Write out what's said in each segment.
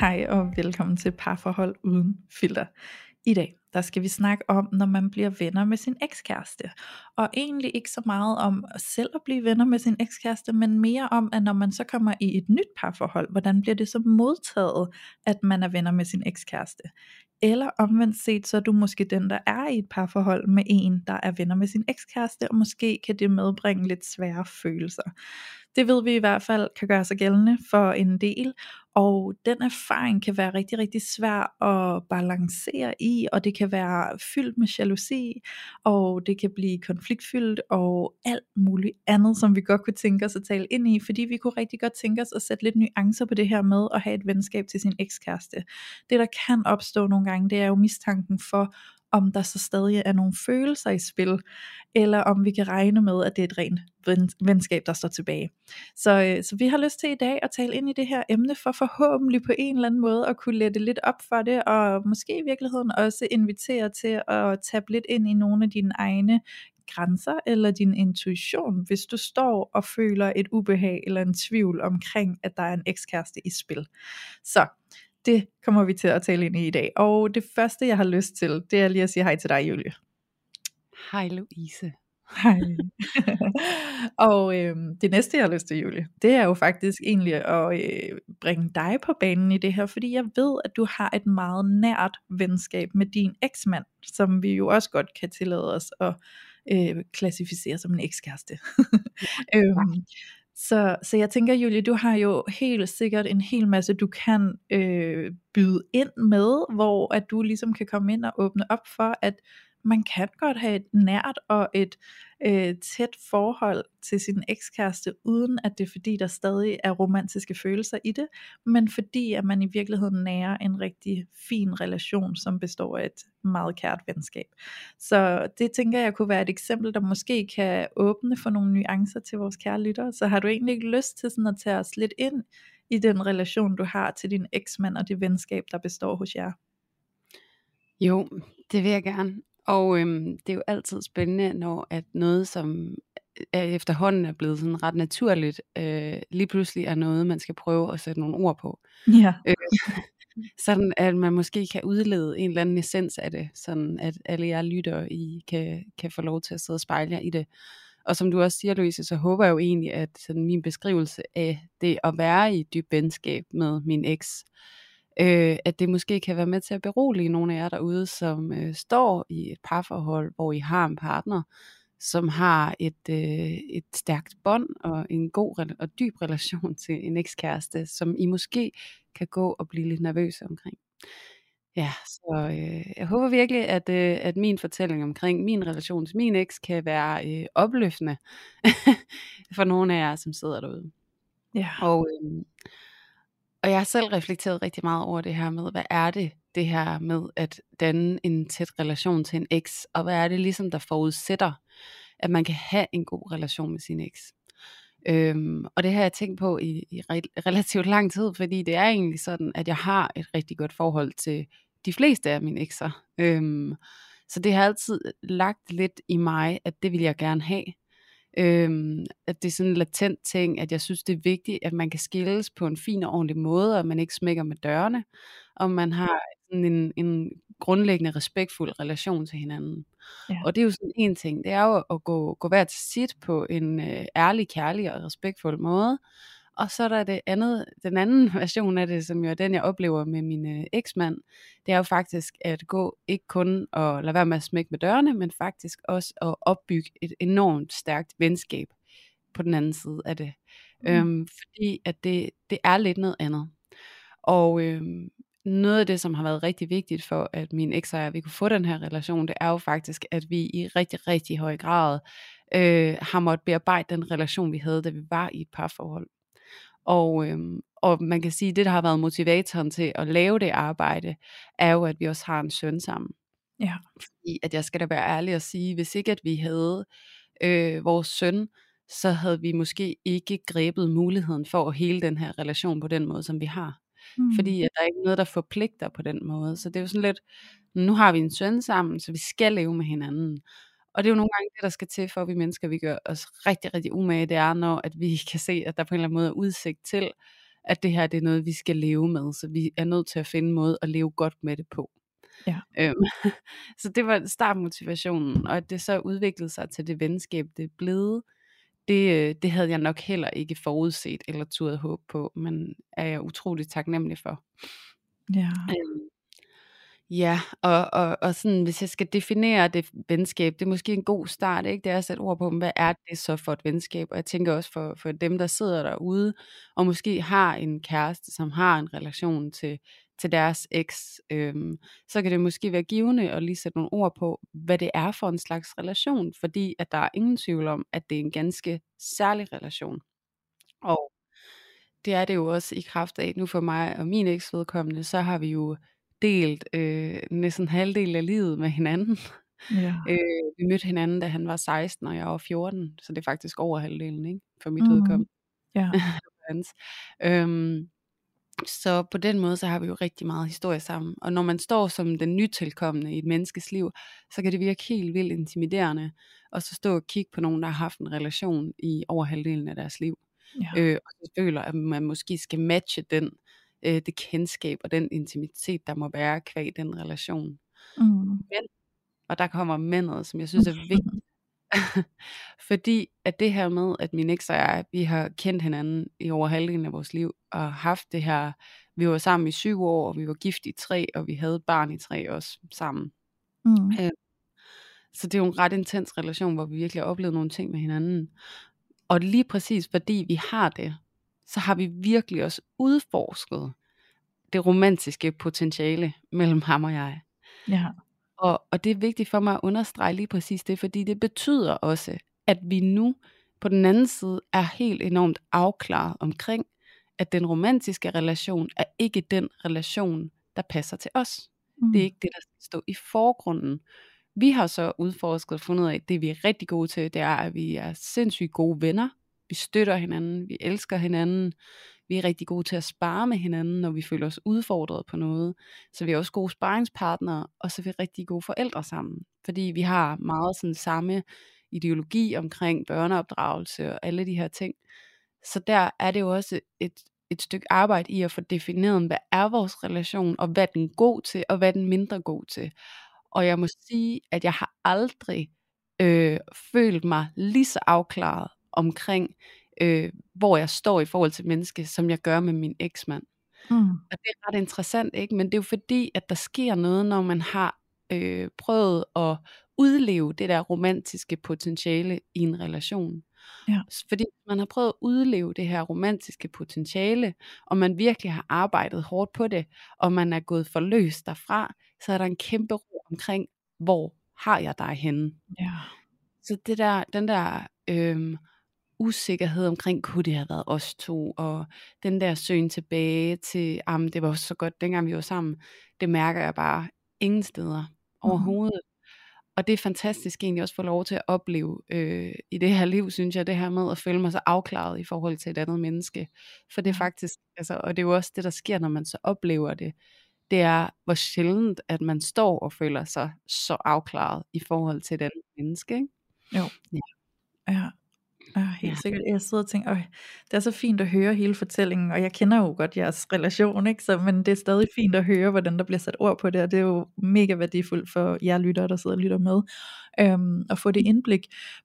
Hej og velkommen til Parforhold Uden Filter. I dag, der skal vi snakke om, når man bliver venner med sin ekskæreste. Og egentlig ikke så meget om selv at blive venner med sin ekskæreste, men mere om, at når man så kommer i et nyt parforhold, hvordan bliver det så modtaget, at man er venner med sin ekskæreste? Eller omvendt set, så er du måske den, der er i et parforhold med en, der er venner med sin ekskæreste, og måske kan det medbringe lidt svære følelser. Det ved vi i hvert fald kan gøre sig gældende for en del, og den erfaring kan være rigtig, rigtig svær at balancere i, og det kan være fyldt med jalousi, og det kan blive konfliktfyldt, og alt muligt andet, som vi godt kunne tænke os at tale ind i, fordi vi kunne rigtig godt tænke os at sætte lidt nuancer på det her med at have et venskab til sin ekskæreste. Det der kan opstå nogle gange, det er jo mistanken for, om der så stadig er nogle følelser i spil, eller om vi kan regne med, at det er et rent venskab, der står tilbage. Så, øh, så vi har lyst til i dag at tale ind i det her emne, for forhåbentlig på en eller anden måde at kunne lette lidt op for det, og måske i virkeligheden også invitere til at tabe lidt ind i nogle af dine egne grænser eller din intuition, hvis du står og føler et ubehag eller en tvivl omkring, at der er en ekskæreste i spil. Så det kommer vi til at tale ind i i dag. Og det første, jeg har lyst til, det er lige at sige hej til dig, Julie. Hej Louise. Hej. og øhm, det næste, jeg har lyst til, Julie, det er jo faktisk egentlig at øh, bringe dig på banen i det her, fordi jeg ved, at du har et meget nært venskab med din eksmand, som vi jo også godt kan tillade os at øh, klassificere som en ekskæreste. øhm, så, så jeg tænker, Julie, du har jo helt sikkert en hel masse, du kan øh, byde ind med, hvor at du ligesom kan komme ind og åbne op for, at man kan godt have et nært og et øh, tæt forhold til sin ekskæreste, uden at det er fordi, der stadig er romantiske følelser i det, men fordi at man i virkeligheden nærer en rigtig fin relation, som består af et meget kært venskab. Så det tænker jeg kunne være et eksempel, der måske kan åbne for nogle nuancer til vores kære lyttere. Så har du egentlig ikke lyst til sådan at tage os lidt ind i den relation, du har til din eksmand og det venskab, der består hos jer? Jo, det vil jeg gerne. Og øhm, det er jo altid spændende, når at noget, som er efterhånden er blevet sådan ret naturligt, øh, lige pludselig er noget, man skal prøve at sætte nogle ord på. Ja. Øh, sådan at man måske kan udlede en eller anden essens af det, sådan at alle jer lytter I kan, kan få lov til at sidde og spejle jer i det. Og som du også siger, Louise, så håber jeg jo egentlig, at sådan min beskrivelse af det at være i et dybt venskab med min eks, øh, at det måske kan være med til at berolige nogle af jer derude, som øh, står i et parforhold, hvor I har en partner, som har et, øh, et stærkt bånd og en god og dyb relation til en ekskæreste, som I måske kan gå og blive lidt nervøse omkring. Ja, så øh, jeg håber virkelig, at, øh, at min fortælling omkring min relation til min eks kan være øh, opløftende for nogle af jer, som sidder derude. Ja. Og, øh, og jeg har selv reflekteret rigtig meget over det her med, hvad er det, det her med at danne en tæt relation til en eks, og hvad er det ligesom, der forudsætter, at man kan have en god relation med sin eks. Øhm, og det har jeg tænkt på i, i re- relativt lang tid, fordi det er egentlig sådan, at jeg har et rigtig godt forhold til de fleste af mine ekser. Øhm, så det har altid lagt lidt i mig, at det vil jeg gerne have. Øhm, at det er sådan en latent ting, at jeg synes, det er vigtigt, at man kan skilles på en fin og ordentlig måde, og at man ikke smækker med dørene, og man har sådan en, en grundlæggende respektfuld relation til hinanden. Ja. Og det er jo sådan en ting, det er jo at gå, gå hver til sit på en øh, ærlig, kærlig og respektfuld måde. Og så er der det andet, den anden version af det, som jo er den, jeg oplever med min øh, eksmand, det er jo faktisk at gå ikke kun og lade være med at smække med dørene, men faktisk også at opbygge et enormt stærkt venskab på den anden side af det. Mm. Øhm, fordi at det, det er lidt noget andet. Og øhm, noget af det, som har været rigtig vigtigt for, at min eks og jeg, vi kunne få den her relation, det er jo faktisk, at vi i rigtig, rigtig høj grad øh, har måttet bearbejde den relation, vi havde, da vi var i et parforhold. Og, øhm, og man kan sige, at det, der har været motivatoren til at lave det arbejde, er jo, at vi også har en søn sammen. Ja. Fordi at jeg skal da være ærlig og sige, hvis ikke at vi havde øh, vores søn, så havde vi måske ikke grebet muligheden for at hele den her relation på den måde, som vi har. Mm. Fordi at der er ikke noget, der forpligter på den måde. Så det er jo sådan lidt, nu har vi en søn sammen, så vi skal leve med hinanden. Og det er jo nogle gange det, der skal til for, at vi mennesker, vi gør os rigtig, rigtig umage, det er, når at vi kan se, at der på en eller anden måde er udsigt til, at det her det er noget, vi skal leve med. Så vi er nødt til at finde en måde at leve godt med det på. Ja. Øhm, så det var startmotivationen, og at det så udviklede sig til det venskab, det er blevet, det, øh, det havde jeg nok heller ikke forudset eller turde håb på, men er jeg utrolig taknemmelig for. Ja. Øhm, Ja, og, og, og sådan, hvis jeg skal definere det venskab, det er måske en god start, ikke? Det er at sætte ord på, hvad er det så for et venskab? Og jeg tænker også for, for dem, der sidder derude, og måske har en kæreste, som har en relation til, til deres eks, øhm, så kan det måske være givende at lige sætte nogle ord på, hvad det er for en slags relation, fordi at der er ingen tvivl om, at det er en ganske særlig relation. Og det er det jo også i kraft af, nu for mig og min eks vedkommende, så har vi jo delt øh, næsten halvdel af livet med hinanden. Ja. Øh, vi mødte hinanden, da han var 16, og jeg var 14, så det er faktisk over halvdelen, ikke? For mit Mhm. vedkommende. Ja. Øhm, så på den måde, så har vi jo rigtig meget historie sammen. Og når man står som den nytilkommende i et menneskes liv, så kan det virke helt vildt intimiderende, og så stå og kigge på nogen, der har haft en relation i over halvdelen af deres liv. Ja. Øh, og så føler, at man måske skal matche den, øh, det kendskab og den intimitet, der må være kvæg den relation. Mm. Og der kommer mændet, som jeg synes er vigtigt. Fordi at det her med, at min eks og jeg, vi har kendt hinanden i over halvdelen af vores liv, og haft det her, vi var sammen i syv år, og vi var gift i tre, og vi havde et barn i tre også sammen. Mm. Øh, Så det er jo en ret intens relation, hvor vi virkelig har oplevet nogle ting med hinanden. Og lige præcis fordi vi har det, så har vi virkelig også udforsket det romantiske potentiale mellem ham og jeg. Ja. Og, og det er vigtigt for mig at understrege lige præcis det, fordi det betyder også, at vi nu på den anden side er helt enormt afklaret omkring, at den romantiske relation er ikke den relation, der passer til os. Mm. Det er ikke det, der skal stå i forgrunden. Vi har så udforsket og fundet ud af, at det vi er rigtig gode til, det er, at vi er sindssygt gode venner. Vi støtter hinanden, vi elsker hinanden. Vi er rigtig gode til at spare med hinanden, når vi føler os udfordret på noget. Så vi er også gode sparringspartnere, og så er vi rigtig gode forældre sammen. Fordi vi har meget sådan samme ideologi omkring børneopdragelse og alle de her ting. Så der er det jo også et, et stykke arbejde i at få defineret, hvad er vores relation, og hvad den er god til, og hvad er den mindre god til. Og jeg må sige, at jeg har aldrig øh, følt mig lige så afklaret omkring, øh, hvor jeg står i forhold til menneske, som jeg gør med min eksmand. Mm. Og det er ret interessant, ikke? Men det er jo fordi, at der sker noget, når man har øh, prøvet at udleve det der romantiske potentiale i en relation. Ja. Fordi man har prøvet at udleve det her romantiske potentiale, og man virkelig har arbejdet hårdt på det, og man er gået forløst derfra, så er der en kæmpe ro omkring, hvor har jeg dig henne? Ja. Så det der, den der øhm, usikkerhed omkring, kunne det have været os to, og den der søgen tilbage til, jamen det var så godt, dengang vi var sammen, det mærker jeg bare ingen steder overhovedet. Og det er fantastisk egentlig også at få lov til at opleve øh, i det her liv, synes jeg, det her med at føle mig så afklaret i forhold til et andet menneske. For det er faktisk, altså, og det er jo også det, der sker, når man så oplever det, det er, hvor sjældent, at man står og føler sig så afklaret i forhold til et andet menneske. Ikke? Jo. Ja. Ja. Ja, helt Ja. sikkert. Jeg sidder og tænker, Øj, det er så fint at høre hele fortællingen, og jeg kender jo godt jeres relation, ikke? Så, men det er stadig fint at høre, hvordan der bliver sat ord på det, og det er jo mega værdifuldt for jer lyttere, der sidder og lytter med, øhm, at få det indblik.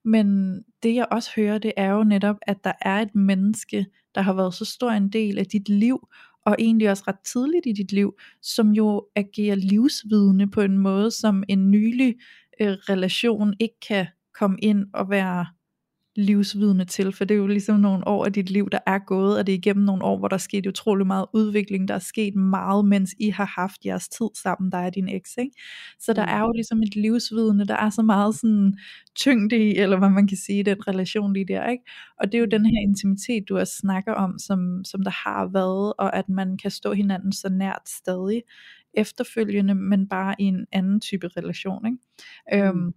Men det jeg også hører, det er jo netop, at der er et menneske, der har været så stor en del af dit liv, og egentlig også ret tidligt i dit liv, som jo agerer livsvidende på en måde, som en nylig øh, relation ikke kan komme ind og være livsvidende til, for det er jo ligesom nogle år af dit liv, der er gået, og det er igennem nogle år, hvor der er sket utrolig meget udvikling, der er sket meget, mens I har haft jeres tid sammen, der er din eks, ikke? Så der er jo ligesom et livsvidende, der er så meget sådan tyngde i, eller hvad man kan sige, den relation lige der, ikke? Og det er jo den her intimitet, du også snakker om, som, som der har været, og at man kan stå hinanden så nært stadig efterfølgende, men bare i en anden type relation, ikke? Mm. Øhm,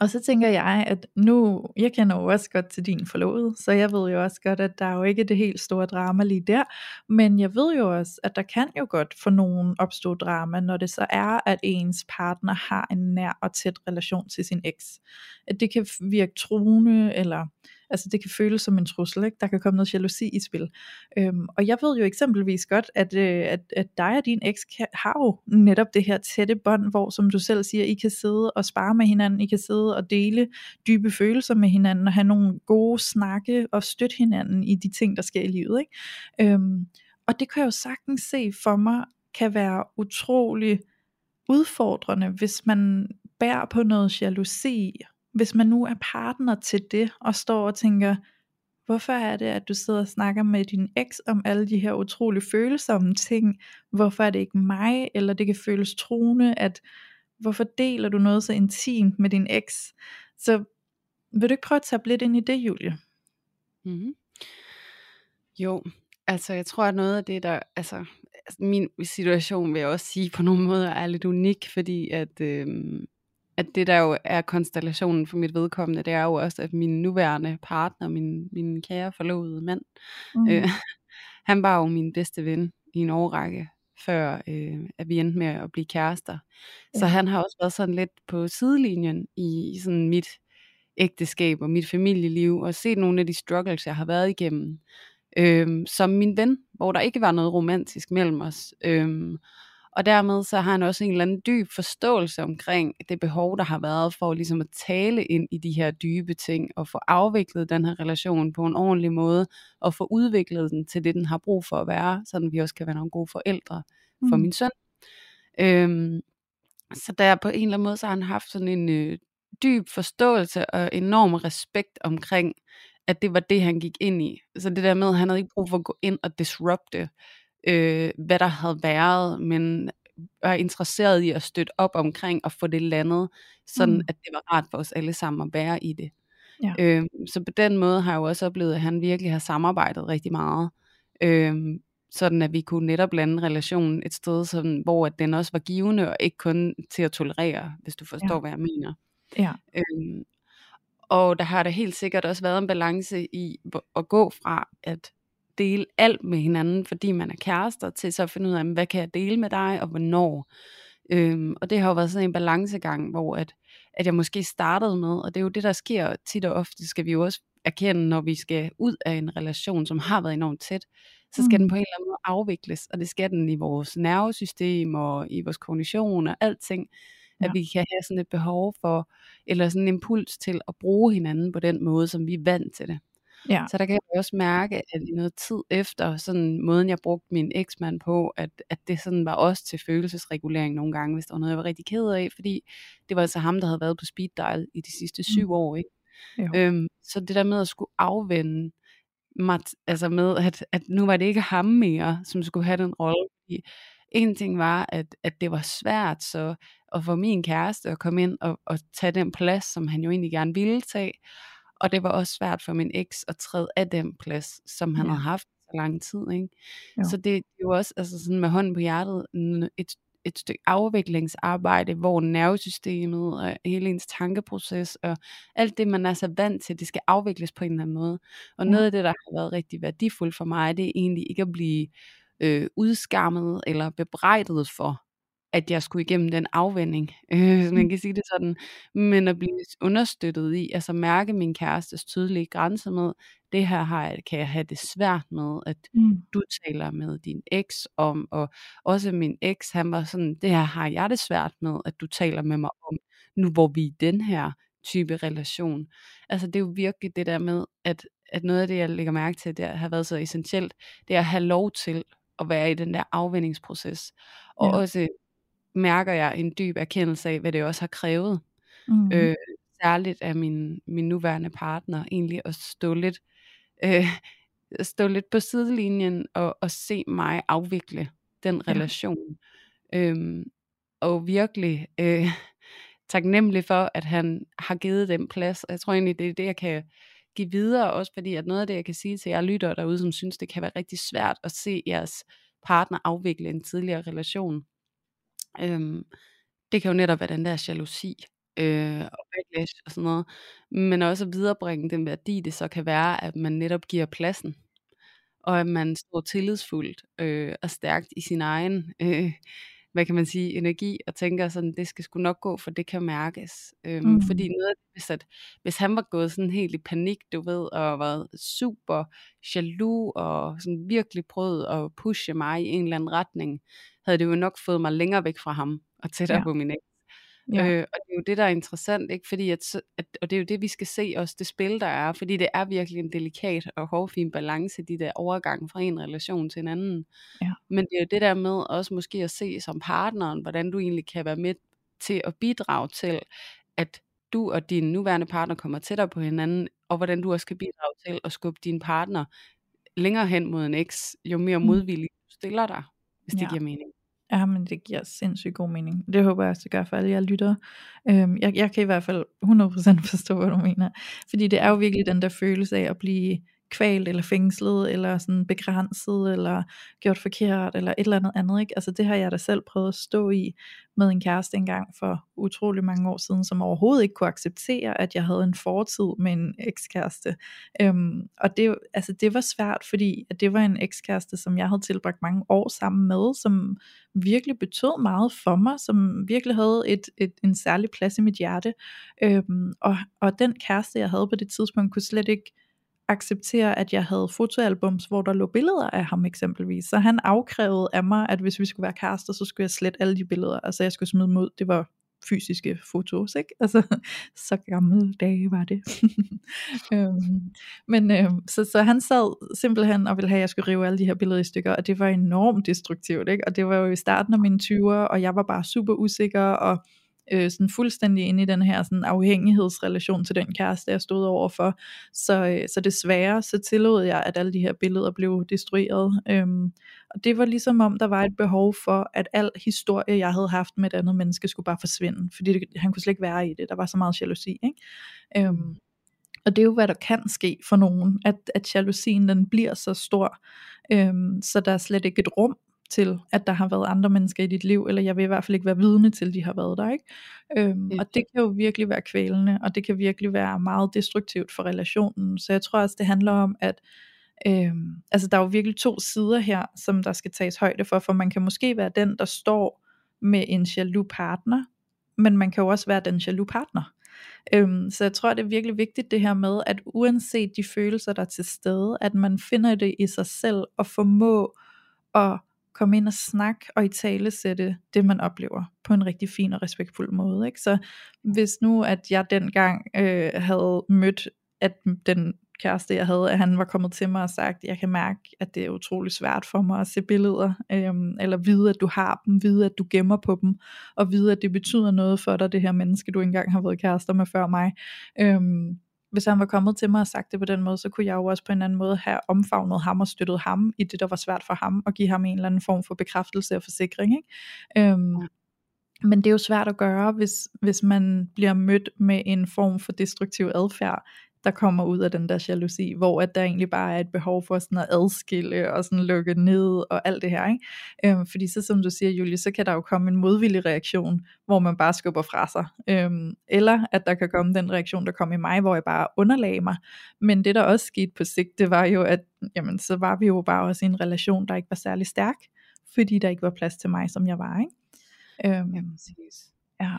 og så tænker jeg, at nu, jeg kender jo også godt til din forlovede, så jeg ved jo også godt, at der er jo ikke det helt store drama lige der, men jeg ved jo også, at der kan jo godt for nogen opstå drama, når det så er, at ens partner har en nær og tæt relation til sin eks. At det kan virke truende, eller altså det kan føles som en trussel, ikke? der kan komme noget jalousi i spil. Øhm, og jeg ved jo eksempelvis godt, at, øh, at, at dig og din eks kan, har jo netop det her tætte bånd, hvor som du selv siger, I kan sidde og spare med hinanden, I kan sidde og dele dybe følelser med hinanden, og have nogle gode snakke og støtte hinanden i de ting, der sker i livet. Ikke? Øhm, og det kan jeg jo sagtens se for mig, kan være utrolig udfordrende, hvis man bærer på noget jalousi, hvis man nu er partner til det, og står og tænker, hvorfor er det, at du sidder og snakker med din eks om alle de her utrolig følsomme ting, hvorfor er det ikke mig, eller det kan føles truende, at hvorfor deler du noget så intimt med din eks, så vil du ikke prøve at tage lidt ind i det, Julie? Mm-hmm. Jo, altså jeg tror, at noget af det, der, altså, min situation vil jeg også sige på nogle måder er lidt unik, fordi at, øh, at det der jo er konstellationen for mit vedkommende, det er jo også, at min nuværende partner, min, min kære forlovede mand, mm. øh, han var jo min bedste ven i en årrække, før øh, at vi endte med at blive kærester. Ja. Så han har også været sådan lidt på sidelinjen i, i sådan mit ægteskab og mit familieliv, og set nogle af de struggles, jeg har været igennem, øh, som min ven, hvor der ikke var noget romantisk mellem os. Øh, og dermed så har han også en eller anden dyb forståelse omkring det behov, der har været for ligesom at tale ind i de her dybe ting, og få afviklet den her relation på en ordentlig måde, og få udviklet den til det, den har brug for at være, så vi også kan være nogle gode forældre for mm. min søn. Øhm, så der på en eller anden måde, så har han haft sådan en øh, dyb forståelse og enorm respekt omkring, at det var det, han gik ind i. Så det der med, at han havde ikke brug for at gå ind og disrupte, øh, hvad der havde været, men var interesseret i at støtte op omkring og få det landet, sådan mm. at det var rart for os alle sammen at være i det. Ja. Øh, så på den måde har jeg jo også oplevet, at han virkelig har samarbejdet rigtig meget. Øh, sådan at vi kunne netop lande relationen et sted, sådan, hvor at den også var givende, og ikke kun til at tolerere, hvis du forstår, ja. hvad jeg mener. Ja. Øhm, og der har der helt sikkert også været en balance i at gå fra at dele alt med hinanden, fordi man er kærester, til så at finde ud af, hvad kan jeg dele med dig, og hvornår. Øhm, og det har jo været sådan en balancegang, hvor at, at jeg måske startede med, og det er jo det, der sker tit og ofte, skal vi jo også erkende, når vi skal ud af en relation, som har været enormt tæt, så skal mm. den på en eller anden måde afvikles, og det skal den i vores nervesystem, og i vores kognition, og alting, at ja. vi kan have sådan et behov for, eller sådan en impuls til at bruge hinanden på den måde, som vi er vant til det. Ja. Så der kan jeg også mærke, at i noget tid efter, sådan måden jeg brugte min eksmand på, at, at det sådan var også til følelsesregulering nogle gange, hvis der var noget, jeg var rigtig ked af, fordi det var altså ham, der havde været på speed dial i de sidste syv mm. år. Ikke? Øhm, så det der med at skulle afvende mig, altså med, at, at nu var det ikke ham mere, som skulle have den rolle. En ting var, at, at det var svært så at få min kæreste at komme ind og, og tage den plads, som han jo egentlig gerne ville tage. Og det var også svært for min eks at træde af den plads, som han ja. havde haft så lang tid. Ikke? Så det, det er jo også altså sådan med hånden på hjertet et, et stykke afviklingsarbejde, hvor nervesystemet og hele ens tankeproces og alt det, man er så vant til, det skal afvikles på en eller anden måde. Og noget af det, der har været rigtig værdifuldt for mig, det er egentlig ikke at blive øh, udskammet eller bebrejdet for, at jeg skulle igennem den afvending, øh, man kan sige det sådan, men at blive understøttet i, altså mærke min kærestes tydelige grænser med, det her har jeg, kan jeg have det svært med, at mm. du taler med din eks om, og også min eks, han var sådan, det her har jeg det svært med, at du taler med mig om, nu hvor vi er i den her type relation. Altså det er jo virkelig det der med, at, at noget af det, jeg lægger mærke til, det har været så essentielt, det er at have lov til at være i den der afvendingsproces, og ja. også mærker jeg en dyb erkendelse af, hvad det også har krævet. Mm. Øh, særligt af min, min nuværende partner, egentlig at stå lidt, øh, stå lidt på sidelinjen og, og se mig afvikle den relation. Ja. Øhm, og virkelig øh, taknemmelig for, at han har givet den plads. Og jeg tror egentlig, det er det, jeg kan give videre, også fordi at noget af det, jeg kan sige til jer lytter derude, som synes, det kan være rigtig svært at se jeres partner afvikle en tidligere relation. Øhm, det kan jo netop være den der jalousi øh, og backlash og sådan noget, men også at viderebringe den værdi, det så kan være, at man netop giver pladsen, og at man står tillidsfuldt øh, og stærkt i sin egen øh, hvad kan man sige, energi, og tænker sådan, det skal sgu nok gå, for det kan mærkes. Øhm, mm. Fordi noget hvis, at, hvis han var gået sådan helt i panik, du ved, og var super jaloux, og sådan virkelig prøvet at pushe mig i en eller anden retning, havde det jo nok fået mig længere væk fra ham, og tættere ja. på min eks. Ja. Øh, og det er jo det, der er interessant, ikke? Fordi at, at, og det er jo det, vi skal se også, det spil, der er, fordi det er virkelig en delikat og hårfin balance, de der overgang fra en relation til en anden. Ja. Men det er jo det der med også måske at se som partneren, hvordan du egentlig kan være med til at bidrage til, at du og din nuværende partner kommer tættere på hinanden, og hvordan du også kan bidrage til at skubbe din partner længere hen mod en eks, jo mere mm. modvillig du stiller dig, hvis ja. det giver mening. Ja, men det giver sindssygt god mening. Det håber jeg også, det gør for alle jer lytter. Øhm, jeg, jeg kan i hvert fald 100% forstå, hvad du mener. Fordi det er jo virkelig den der følelse af at blive kvalt eller fængslet eller sådan begrænset eller gjort forkert eller et eller andet andet ikke? Altså det har jeg da selv prøvet at stå i med en kæreste engang for utrolig mange år siden, som overhovedet ikke kunne acceptere, at jeg havde en fortid med en ekskæreste. Øhm, og det, altså det var svært, fordi at det var en ekskæreste, som jeg havde tilbragt mange år sammen med, som virkelig betød meget for mig, som virkelig havde et, et, en særlig plads i mit hjerte. Øhm, og, og den kæreste, jeg havde på det tidspunkt, kunne slet ikke acceptere, at jeg havde fotoalbums, hvor der lå billeder af ham eksempelvis. Så han afkrævede af mig, at hvis vi skulle være kærester, så skulle jeg slette alle de billeder. Altså jeg skulle smide mod. Det var fysiske fotos, ikke? Altså, så gamle dage var det. øhm, men øhm, så, så han sad simpelthen og ville have, at jeg skulle rive alle de her billeder i stykker, og det var enormt destruktivt, ikke? Og det var jo i starten af mine 20'er, og jeg var bare super usikker, og øh, sådan fuldstændig inde i den her sådan afhængighedsrelation til den kæreste, jeg stod overfor. Så, øh, så desværre, så tillod jeg, at alle de her billeder blev destrueret. Øhm, og det var ligesom om, der var et behov for, at al historie, jeg havde haft med et andet menneske, skulle bare forsvinde. Fordi det, han kunne slet ikke være i det. Der var så meget jalousi. Ikke? Øhm, og det er jo, hvad der kan ske for nogen, at, at jalousien den bliver så stor, øhm, så der er slet ikke et rum til, at der har været andre mennesker i dit liv, eller jeg vil i hvert fald ikke være vidne til, at de har været der. Ikke? Øhm, og det kan jo virkelig være kvælende, og det kan virkelig være meget destruktivt for relationen. Så jeg tror også, det handler om, at øhm, altså der er jo virkelig to sider her, som der skal tages højde for, for man kan måske være den, der står med en jaloux partner, men man kan jo også være den jaloux partner. Øhm, så jeg tror, det er virkelig vigtigt det her med, at uanset de følelser, der er til stede, at man finder det i sig selv og formå at komme ind og snakke og i tale sætte det, man oplever på en rigtig fin og respektfuld måde. Ikke? Så hvis nu, at jeg dengang øh, havde mødt, at den kæreste, jeg havde, at han var kommet til mig og sagt, jeg kan mærke, at det er utrolig svært for mig at se billeder, øhm, eller vide, at du har dem, vide, at du gemmer på dem, og vide, at det betyder noget for dig, det her menneske, du engang har været kærester med før mig. Øhm, hvis han var kommet til mig og sagt det på den måde, så kunne jeg jo også på en anden måde have omfavnet ham og støttet ham i det, der var svært for ham, og give ham en eller anden form for bekræftelse og forsikring. Ikke? Øhm, ja. Men det er jo svært at gøre, hvis, hvis man bliver mødt med en form for destruktiv adfærd, der kommer ud af den der jalousi, hvor at der egentlig bare er et behov for sådan at adskille og sådan lukke ned og alt det her. Ikke? Øhm, fordi så som du siger, Julie, så kan der jo komme en modvillig reaktion, hvor man bare skubber fra sig. Øhm, eller at der kan komme den reaktion, der kom i mig, hvor jeg bare underlagde mig. Men det der også skete på sigt, det var jo, at jamen, så var vi jo bare også i en relation, der ikke var særlig stærk, fordi der ikke var plads til mig, som jeg var. Ikke? Øhm, ja, præcis. Ja.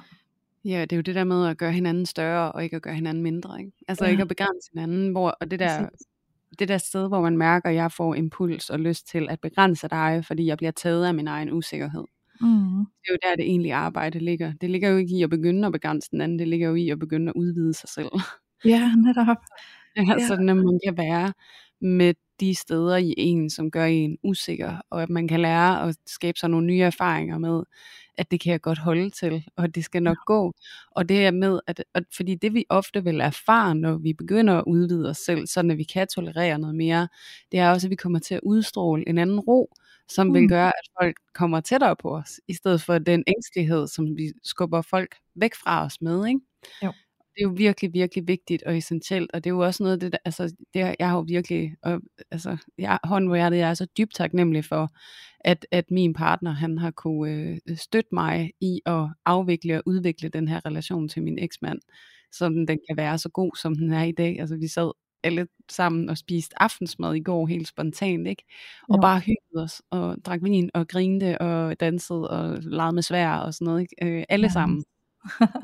Ja, det er jo det der med at gøre hinanden større, og ikke at gøre hinanden mindre. Ikke? Altså ja. ikke at begrænse hinanden, hvor, og det der, det der sted, hvor man mærker, at jeg får impuls og lyst til at begrænse dig, fordi jeg bliver taget af min egen usikkerhed. Mm. Det er jo der, det egentlige arbejde ligger. Det ligger jo ikke i at begynde at begrænse den anden, det ligger jo i at begynde at udvide sig selv. Ja, netop. Ja, ja. Sådan at man kan være med de steder i en, som gør en usikker, og at man kan lære at skabe sig nogle nye erfaringer med, at det kan jeg godt holde til, og det skal nok ja. gå. Og det er med, at, at fordi det vi ofte vil erfare, når vi begynder at udvide os selv, så at vi kan tolerere noget mere, det er også, at vi kommer til at udstråle en anden ro, som mm. vil gøre, at folk kommer tættere på os, i stedet for den ængstelighed, som vi skubber folk væk fra os med. Ikke? Jo det er jo virkelig, virkelig vigtigt og essentielt, og det er jo også noget af det, der, altså, det, jeg har jo virkelig, og, altså, jeg, hånden hvor jeg, jeg er så dybt taknemmelig for, at, at min partner, han har kunne øh, støtte mig i at afvikle og udvikle den her relation til min eksmand, så den kan være så god, som den er i dag. Altså, vi sad alle sammen og spiste aftensmad i går helt spontant, ikke? Og jo. bare hyggede os, og drak vin, og grinte, og dansede, og legede med svær, og sådan noget, ikke? Øh, alle ja. sammen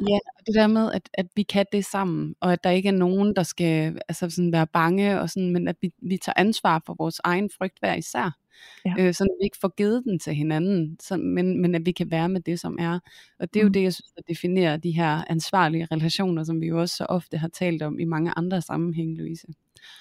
ja, og det der med, at, at vi kan det sammen, og at der ikke er nogen, der skal altså sådan være bange, og sådan, men at vi, vi tager ansvar for vores egen frygt hver især. Ja. Øh, så vi ikke får givet den til hinanden, så, men, men at vi kan være med det, som er. Og det er jo mm. det, jeg synes, der definerer de her ansvarlige relationer, som vi jo også så ofte har talt om i mange andre sammenhænge, Louise.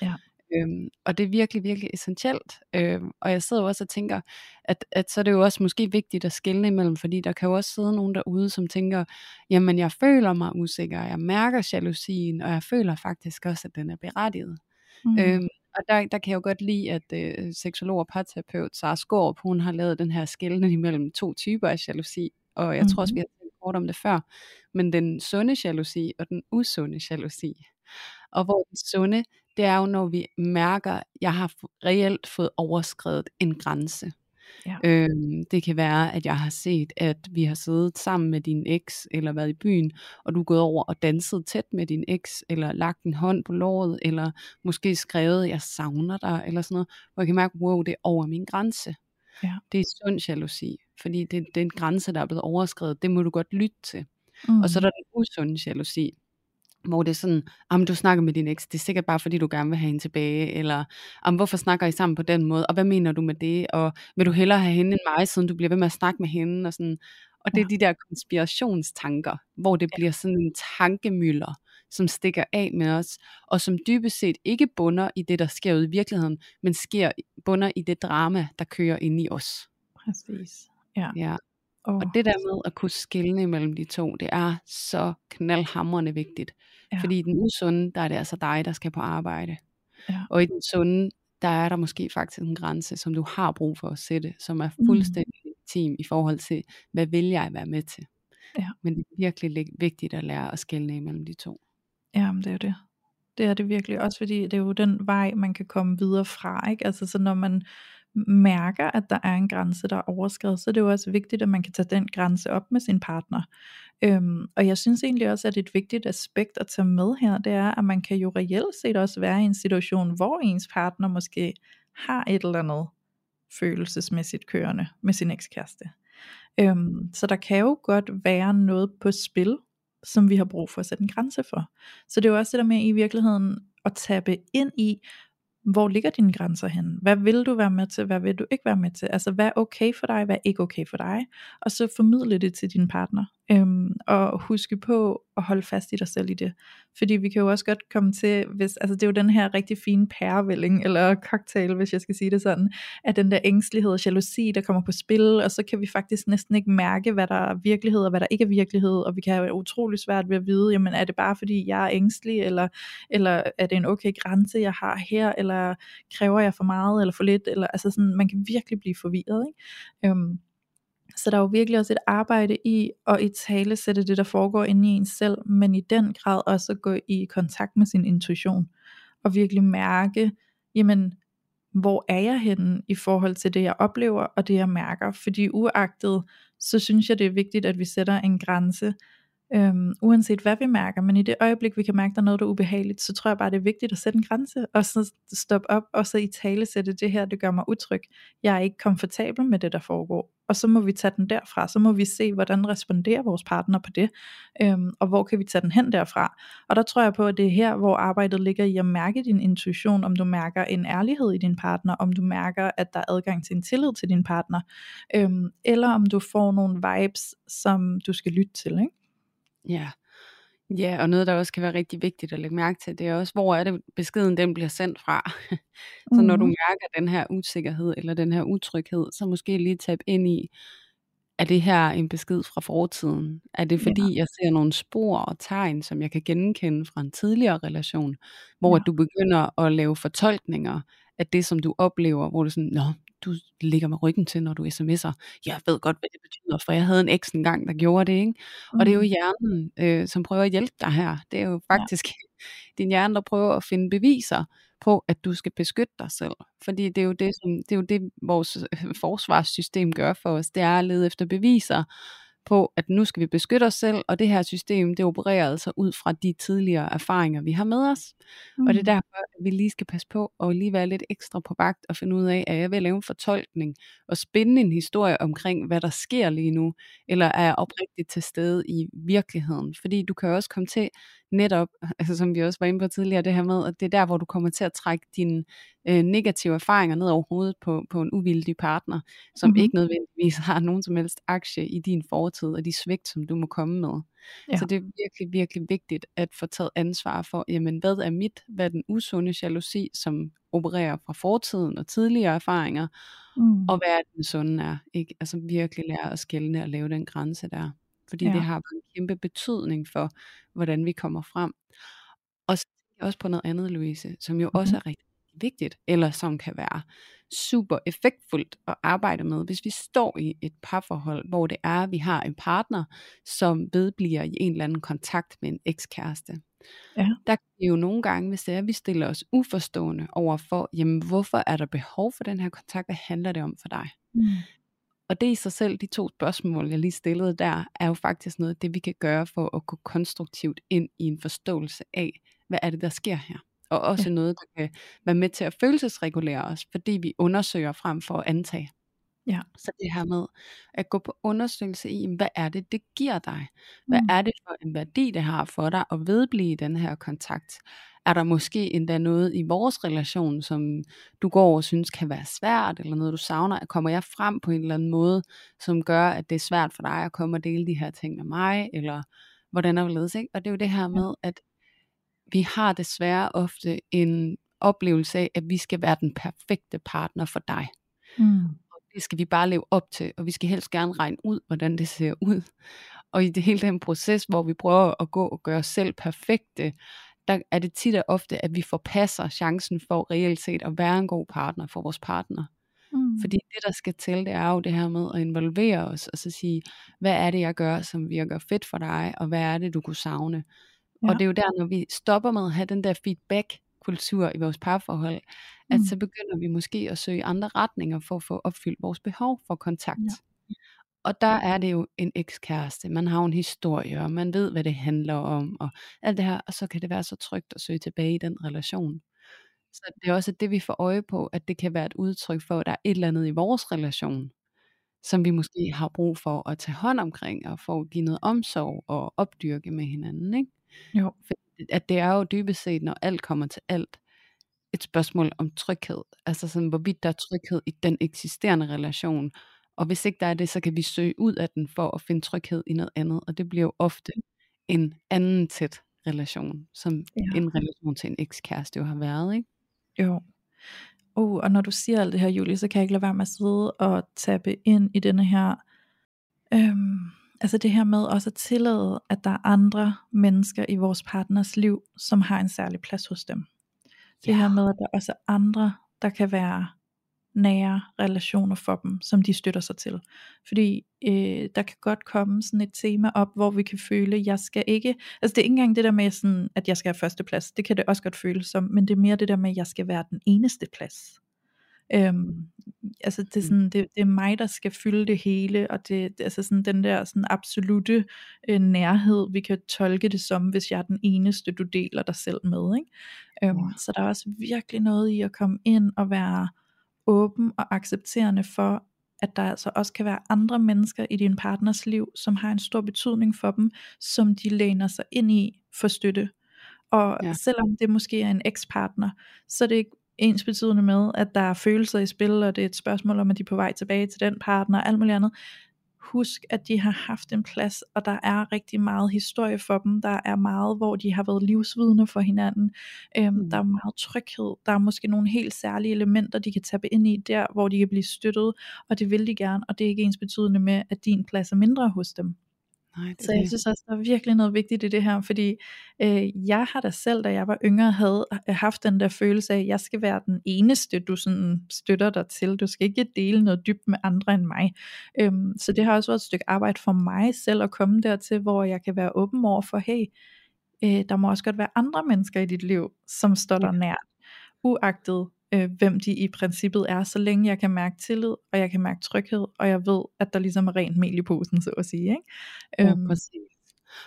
Ja. Øhm, og det er virkelig, virkelig essentielt. Øhm, og jeg sidder jo også og tænker, at, at så er det jo også måske vigtigt at skille imellem, fordi der kan jo også sidde nogen derude, som tænker, jamen jeg føler mig usikker, jeg mærker jalousien, og jeg føler faktisk også, at den er berettiget. Mm. Øhm, og der, der kan jeg jo godt lide, at øh, seksolog og parterapeut Sara Skorp, hun har lavet den her skældning imellem to typer af jalousi, og jeg mm. tror også, vi har talt kort om det før, men den sunde jalousi og den usunde jalousi. Og hvor den sunde, det er jo, når vi mærker, at jeg har reelt fået overskrevet en grænse. Ja. Øhm, det kan være, at jeg har set, at vi har siddet sammen med din eks, eller været i byen, og du er gået over og danset tæt med din eks, eller lagt en hånd på låret, eller måske skrevet, jeg savner dig, eller sådan noget, hvor jeg kan mærke, wow, det er over min grænse. Ja. Det er sund jalousi, fordi det, det er en grænse, der er blevet overskrevet, det må du godt lytte til. Mm. Og så er der den usunde jalousi, hvor det er sådan, om du snakker med din eks, det er sikkert bare fordi du gerne vil have hende tilbage, eller om hvorfor snakker I sammen på den måde, og hvad mener du med det, og vil du hellere have hende end mig, siden du bliver ved med at snakke med hende, og sådan, og det er de der konspirationstanker, hvor det bliver sådan en tankemøller, som stikker af med os, og som dybest set ikke bunder i det, der sker ude i virkeligheden, men sker bunder i det drama, der kører ind i os. Præcis. Ja. ja. Oh. Og det der med at kunne skille imellem de to, det er så knaldhamrende vigtigt. Ja. Fordi i den usunde, der er det altså dig, der skal på arbejde. Ja. Og i den sunde, der er der måske faktisk en grænse, som du har brug for at sætte, som er mm. fuldstændig mm. legitim i forhold til, hvad vil jeg være med til. Ja. Men det er virkelig vigtigt at lære at skille imellem de to. Jamen det er jo det. Det er det virkelig, også fordi det er jo den vej, man kan komme videre fra, ikke? Altså så når man mærker, at der er en grænse, der er overskrevet, så er det jo også vigtigt, at man kan tage den grænse op med sin partner. Øhm, og jeg synes egentlig også, at et vigtigt aspekt at tage med her, det er, at man kan jo reelt set også være i en situation, hvor ens partner måske har et eller andet følelsesmæssigt kørende med sin ekskæreste. Øhm, så der kan jo godt være noget på spil, som vi har brug for at sætte en grænse for. Så det er jo også det der med i virkeligheden at tabe ind i, hvor ligger dine grænser hen? Hvad vil du være med til? Hvad vil du ikke være med til? Altså hvad er okay for dig? Hvad er ikke okay for dig? Og så formidle det til din partner. Øhm, og huske på at holde fast i dig selv i det. Fordi vi kan jo også godt komme til, hvis, altså det er jo den her rigtig fine pærevælling, eller cocktail, hvis jeg skal sige det sådan, at den der ængstelighed og jalousi, der kommer på spil, og så kan vi faktisk næsten ikke mærke, hvad der er virkelighed, og hvad der ikke er virkelighed, og vi kan have utrolig svært ved at vide, jamen er det bare fordi jeg er ængstelig, eller, eller er det en okay grænse, jeg har her, eller kræver jeg for meget, eller for lidt, eller altså sådan, man kan virkelig blive forvirret, ikke? Øhm, så der er jo virkelig også et arbejde i at i tale sætte det, der foregår inde i en selv, men i den grad også at gå i kontakt med sin intuition, og virkelig mærke, jamen, hvor er jeg henne i forhold til det, jeg oplever, og det, jeg mærker. Fordi uagtet, så synes jeg, det er vigtigt, at vi sætter en grænse, Øhm, uanset hvad vi mærker, men i det øjeblik vi kan mærke, der er noget, der er ubehageligt, så tror jeg bare, det er vigtigt at sætte en grænse, og så stoppe op, og så i tale sætte det her, det gør mig utryg. Jeg er ikke komfortabel med det, der foregår. Og så må vi tage den derfra, så må vi se, hvordan responderer vores partner på det, øhm, og hvor kan vi tage den hen derfra. Og der tror jeg på, at det er her, hvor arbejdet ligger i at mærke din intuition, om du mærker en ærlighed i din partner, om du mærker, at der er adgang til en tillid til din partner, øhm, eller om du får nogle vibes, som du skal lytte til, ikke? Ja. Ja, og noget, der også kan være rigtig vigtigt at lægge mærke til, det er også, hvor er det beskeden den bliver sendt fra. så når du Mhm. mærker den her usikkerhed eller den her utryghed, så måske lige tab ind i, er det her en besked fra fortiden? Er det Ja. fordi, jeg ser nogle spor og tegn, som jeg kan genkende fra en tidligere relation, hvor Ja. du begynder at lave fortolkninger af det, som du oplever, hvor du sådan, nå, du ligger med ryggen til, når du sms'er. Jeg ved godt, hvad det betyder, for jeg havde en eks engang, der gjorde det, ikke? Og det er jo Mhm. hjernen, øh, som prøver at hjælpe dig her. Det er jo Ja. faktisk din hjerne, der prøver at finde beviser på, at du skal beskytte dig selv. Fordi det er jo det, som, det, er jo det vores øh, forsvarssystem gør for os. Det er at lede efter beviser på, at nu skal vi beskytte os selv, og det her system, det opererer altså ud fra de tidligere erfaringer, vi har med os. Og det er Mhm. derfor, at vi lige skal passe på og lige være lidt ekstra på vagt og finde ud af, at jeg vil lave en fortolkning og spænde en historie omkring, hvad der sker lige nu, eller er jeg oprigtigt til stede i virkeligheden. Fordi du kan også komme til netop, altså som vi også var inde på tidligere, det her med, at det er der, hvor du kommer til at trække dine øh, negative erfaringer ned over hovedet på, på en uvildig partner, som Mhm. ikke nødvendigvis har nogen som helst aktie i din fortid og de svigt, som du må komme med. Ja. Så det er virkelig, virkelig vigtigt at få taget ansvar for, jamen hvad er mit, hvad er den usunde jalousi, som opererer fra fortiden og tidligere erfaringer, Mhm. og hvad er den sunde er. Ikke? Altså virkelig lære at skælne og lave den grænse der. Fordi Ja. det har en kæmpe betydning for, hvordan vi kommer frem. Og så også på noget andet, Louise, som jo også Mhm. er rigtig vigtigt, eller som kan være super effektfuldt at arbejde med, hvis vi står i et parforhold, hvor det er, at vi har en partner, som vedbliver i en eller anden kontakt med en ekskæreste. Ja. Der kan vi jo nogle gange, hvis det er, at vi stiller os uforstående over for, jamen hvorfor er der behov for den her kontakt, hvad handler det om for dig? Mhm. Og det i sig selv, de to spørgsmål, jeg lige stillede der, er jo faktisk noget af det, vi kan gøre for at gå konstruktivt ind i en forståelse af, hvad er det, der sker her. Og også Ja. noget, der kan være med til at følelsesregulere os, fordi vi undersøger frem for at antage. Ja. Så det her med at gå på undersøgelse i, hvad er det, det giver dig? Hvad Mhm. er det for en værdi, det har for dig at vedblive i den her kontakt? Er der måske endda noget i vores relation, som du går og synes kan være svært, eller noget du savner? Kommer jeg frem på en eller anden måde, som gør, at det er svært for dig at komme og dele de her ting med mig? Eller hvordan er det ikke? Og det er jo det her med, at vi har desværre ofte en oplevelse af, at vi skal være den perfekte partner for dig. Mhm. Og det skal vi bare leve op til, og vi skal helst gerne regne ud, hvordan det ser ud. Og i det hele den proces, hvor vi prøver at gå og gøre os selv perfekte, der er det tit og ofte, at vi forpasser chancen for reelt set at være en god partner for vores partner. Mhm. Fordi det, der skal til, det er jo det her med at involvere os, og så sige, hvad er det, jeg gør, som virker fedt for dig, og hvad er det, du kunne savne? Ja. Og det er jo der, når vi stopper med at have den der feedback-kultur i vores parforhold, at Mhm. så begynder vi måske at søge andre retninger for at få opfyldt vores behov for kontakt. Ja. Og der er det jo en ekskæreste, man har en historie, og man ved, hvad det handler om, og alt det her, og så kan det være så trygt at søge tilbage i den relation. Så det er også det, vi får øje på, at det kan være et udtryk for, at der er et eller andet i vores relation, som vi måske har brug for at tage hånd omkring, og for at give noget omsorg og opdyrke med hinanden. Ikke? Jo. For at det er jo dybest set, når alt kommer til alt, et spørgsmål om tryghed. Altså sådan, hvorvidt der er tryghed i den eksisterende relation. Og hvis ikke der er det, så kan vi søge ud af den for at finde tryghed i noget andet. Og det bliver jo ofte en anden tæt relation, som Ja. en relation til en ekskæreste jo har været. Ikke? Jo. Uh, og når du siger alt det her, Julie, så kan jeg ikke lade være med at sidde og tappe ind i denne her, øhm, altså det her med også at tillade, at der er andre mennesker i vores partners liv, som har en særlig plads hos dem. Det Ja. her med, at der også er andre, der kan være nære relationer for dem, som de støtter sig til. Fordi øh, der kan godt komme sådan et tema op, hvor vi kan føle, jeg skal ikke, altså det er ikke engang det der med, sådan, at jeg skal have førsteplads, det kan det også godt føles som, men det er mere det der med, at jeg skal være den eneste plads. Øhm, altså det er, sådan, det, det er mig, der skal fylde det hele, og det, det altså sådan den der sådan absolute øh, nærhed, vi kan tolke det som, hvis jeg er den eneste, du deler dig selv med. Ikke? Øhm, Ja. Så der er også virkelig noget i at komme ind og være åben og accepterende for, at der altså også kan være andre mennesker i din partners liv, som har en stor betydning for dem, som de læner sig ind i for støtte. Og Ja. selvom det måske er en ekspartner, så er det ikke ens betydende med, at der er følelser i spil, og det er et spørgsmål om, at de er på vej tilbage til den partner og alt muligt andet. Husk at de har haft en plads, og der er rigtig meget historie for dem, der er meget, hvor de har været livsvidner for hinanden, øhm, mm. der er meget tryghed, der er måske nogle helt særlige elementer, de kan tabe ind i der, hvor de kan blive støttet, og det vil de gerne, og det er ikke ens betydende med, at din plads er mindre hos dem. Nej, det så jeg synes også, der er virkelig noget vigtigt i det her, fordi øh, jeg har da selv, da jeg var yngre, havde øh, haft den der følelse af, at jeg skal være den eneste, du sådan støtter dig til. Du skal ikke dele noget dybt med andre end mig. Øhm, så det har også været et stykke arbejde for mig selv at komme dertil, hvor jeg kan være åben over for, hey, øh, der må også godt være andre mennesker i dit liv, som står dig nært, uagtet øh, hvem de i princippet er, så længe jeg kan mærke tillid, og jeg kan mærke tryghed, og jeg ved, at der ligesom er rent mel i posen, så at sige. Ikke? Ja, øhm, præcis.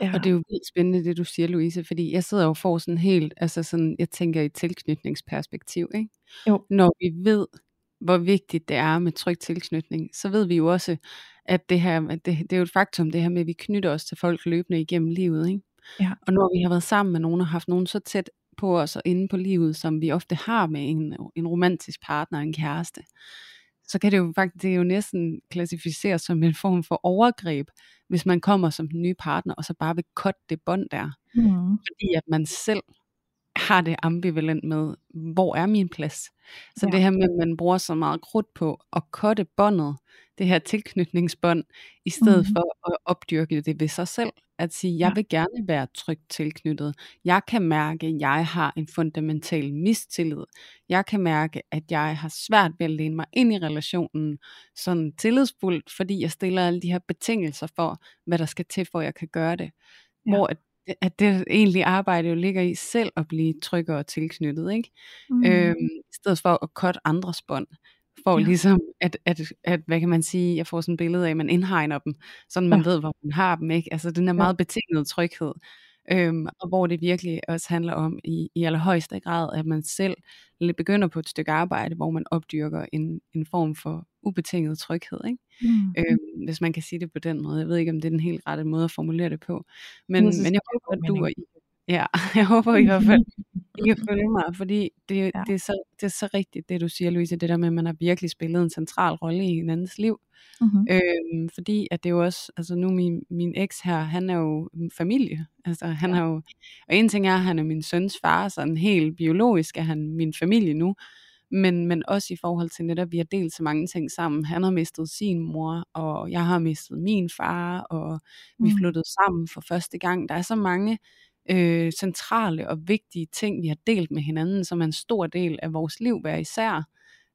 Ja. Og det er jo vildt spændende, det du siger, Louise, fordi jeg sidder jo for sådan helt, altså sådan, jeg tænker i tilknytningsperspektiv, ikke? Jo. Når vi ved, hvor vigtigt det er med tryg tilknytning, så ved vi jo også, at det her, det, det er jo et faktum, det her med, at vi knytter os til folk løbende igennem livet, ikke? Ja. Og når vi har været sammen med nogen og haft nogen så tæt på os og inde på livet, som vi ofte har med en, en romantisk partner, en kæreste, så kan det jo faktisk det jo næsten klassificeres som en form for overgreb, hvis man kommer som den nye partner, og så bare vil cutte det bånd der. Mm. Fordi at man selv har det ambivalent med, hvor er min plads? Så ja. det her med, at man bruger så meget krudt på at cutte båndet, det her tilknytningsbånd, i stedet mm. for at opdyrke det ved sig selv. At sige, jeg ja. vil gerne være trygt tilknyttet. Jeg kan mærke, at jeg har en fundamental mistillid. Jeg kan mærke, at jeg har svært ved at læne mig ind i relationen sådan tillidsfuldt, fordi jeg stiller alle de her betingelser for, hvad der skal til, for at jeg kan gøre det. Ja. Hvor at at det egentlig arbejde jo ligger i selv at blive tryggere og tilknyttet, ikke? Mm. Øhm, I stedet for at cut andres bånd for ja. ligesom, at, at, at, hvad kan man sige, jeg får sådan et billede af, at man indhegner dem, så man ja. ved, hvor man har dem, ikke? Altså den er meget ja. betinget tryghed, øhm, og hvor det virkelig også handler om i, i allerhøjeste grad, at man selv begynder på et stykke arbejde, hvor man opdyrker en, en form for ubetinget tryghed, ikke? Mm. Øhm, hvis man kan sige det på den måde. Jeg ved ikke, om det er den helt rette måde at formulere det på, men, men jeg håber, at du og I Ja, jeg håber i hvert fald, I kan følge mig, fordi det, ja. det, er så, det er så rigtigt, det du siger, Louise, det der med, at man har virkelig spillet en central rolle i hinandens liv. Mm-hmm. Øhm, fordi at det er jo også, altså nu min, min eks her, han er jo familie, altså han ja. er jo, og en ting er, at han er min søns far, sådan helt biologisk er han min familie nu, men, men også i forhold til netop, vi har delt så mange ting sammen. Han har mistet sin mor, og jeg har mistet min far, og vi mm. flyttede sammen for første gang. Der er så mange øh, centrale og vigtige ting, vi har delt med hinanden, som er en stor del af vores liv hver især.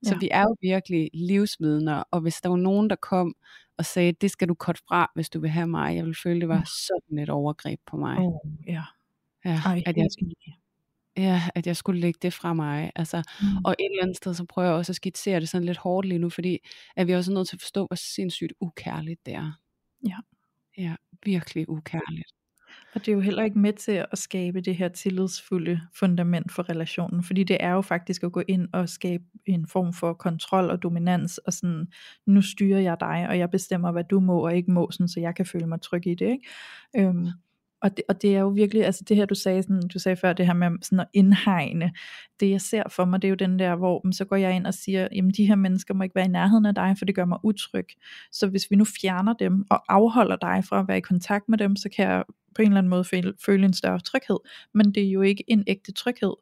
Så ja. vi er jo virkelig livsvidner, og hvis der var nogen, der kom og sagde, det skal du korte fra, hvis du vil have mig, jeg vil føle, det var sådan et overgreb på mig. Oh, ja. Ja, Ej, at jeg, ja, at jeg skulle lægge det fra mig. Altså, mm. Og et eller andet sted, så prøver jeg også at skitsere det sådan lidt hårdt lige nu, fordi at vi også er nødt til at forstå, hvor sindssygt ukærligt det er. Ja. Ja, virkelig ukærligt. Og det er jo heller ikke med til at skabe det her tillidsfulde fundament for relationen, fordi det er jo faktisk at gå ind og skabe en form for kontrol og dominans, og sådan, nu styrer jeg dig, og jeg bestemmer, hvad du må og ikke må, sådan, så jeg kan føle mig tryg i det. Ikke? Øhm, og det, og det er jo virkelig, altså det her du sagde, sådan, du sagde før, det her med sådan at indhegne, det jeg ser for mig, det er jo den der, hvor så går jeg ind og siger, jamen de her mennesker må ikke være i nærheden af dig, for det gør mig utryg. Så hvis vi nu fjerner dem, og afholder dig fra at være i kontakt med dem, så kan jeg på en eller anden måde føle, føle en større tryghed, men det er jo ikke en ægte tryghed.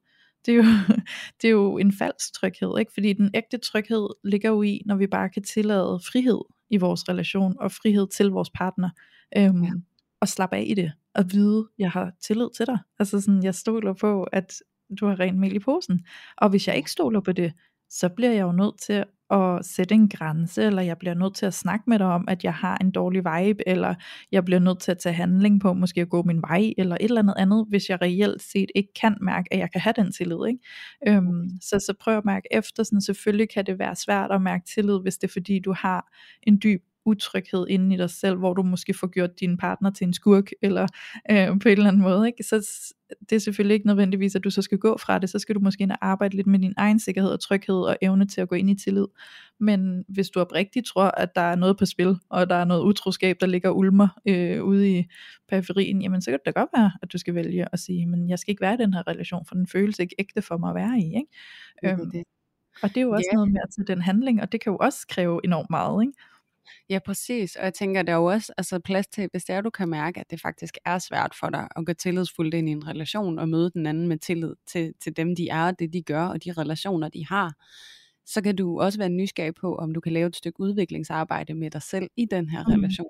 Det er, jo, det er jo en falsk tryghed, ikke? fordi den ægte tryghed ligger jo i, når vi bare kan tillade frihed i vores relation, og frihed til vores partner, øhm, ja. og slappe af i det, og vide, jeg har tillid til dig. Altså sådan, jeg stoler på, at du har rent mel i posen. Og hvis jeg ikke stoler på det, så bliver jeg jo nødt til at sætte en grænse, eller jeg bliver nødt til at snakke med dig om, at jeg har en dårlig vibe, eller jeg bliver nødt til at tage handling på, måske at gå min vej, eller et eller andet andet, hvis jeg reelt set ikke kan mærke, at jeg kan have den tillid. Ikke? Øhm, så, så prøv at mærke efter, sådan, selvfølgelig kan det være svært at mærke tillid, hvis det er fordi, du har en dyb utryghed inde i dig selv, hvor du måske får gjort din partner til en skurk, eller øh, på en eller anden måde, ikke? så det er selvfølgelig ikke nødvendigvis, at du så skal gå fra det, så skal du måske ind og arbejde lidt med din egen sikkerhed og tryghed og evne til at gå ind i tillid. Men hvis du oprigtigt tror, at der er noget på spil, og der er noget utroskab, der ligger ulmer øh, ude i periferien, jamen så kan det da godt være, at du skal vælge at sige, men jeg skal ikke være i den her relation, for den føles ikke ægte for mig at være i. Ikke? Det øhm, det. Og det er jo også yeah. noget med at tage den handling, og det kan jo også kræve enormt meget. Ikke? Ja, præcis. Og jeg tænker, der er jo også altså, plads til, hvis det er, du kan mærke, at det faktisk er svært for dig at gå tillidsfuldt ind i en relation og møde den anden med tillid til, til dem, de er, det de gør og de relationer, de har, så kan du også være nysgerrig på, om du kan lave et stykke udviklingsarbejde med dig selv i den her mm. relation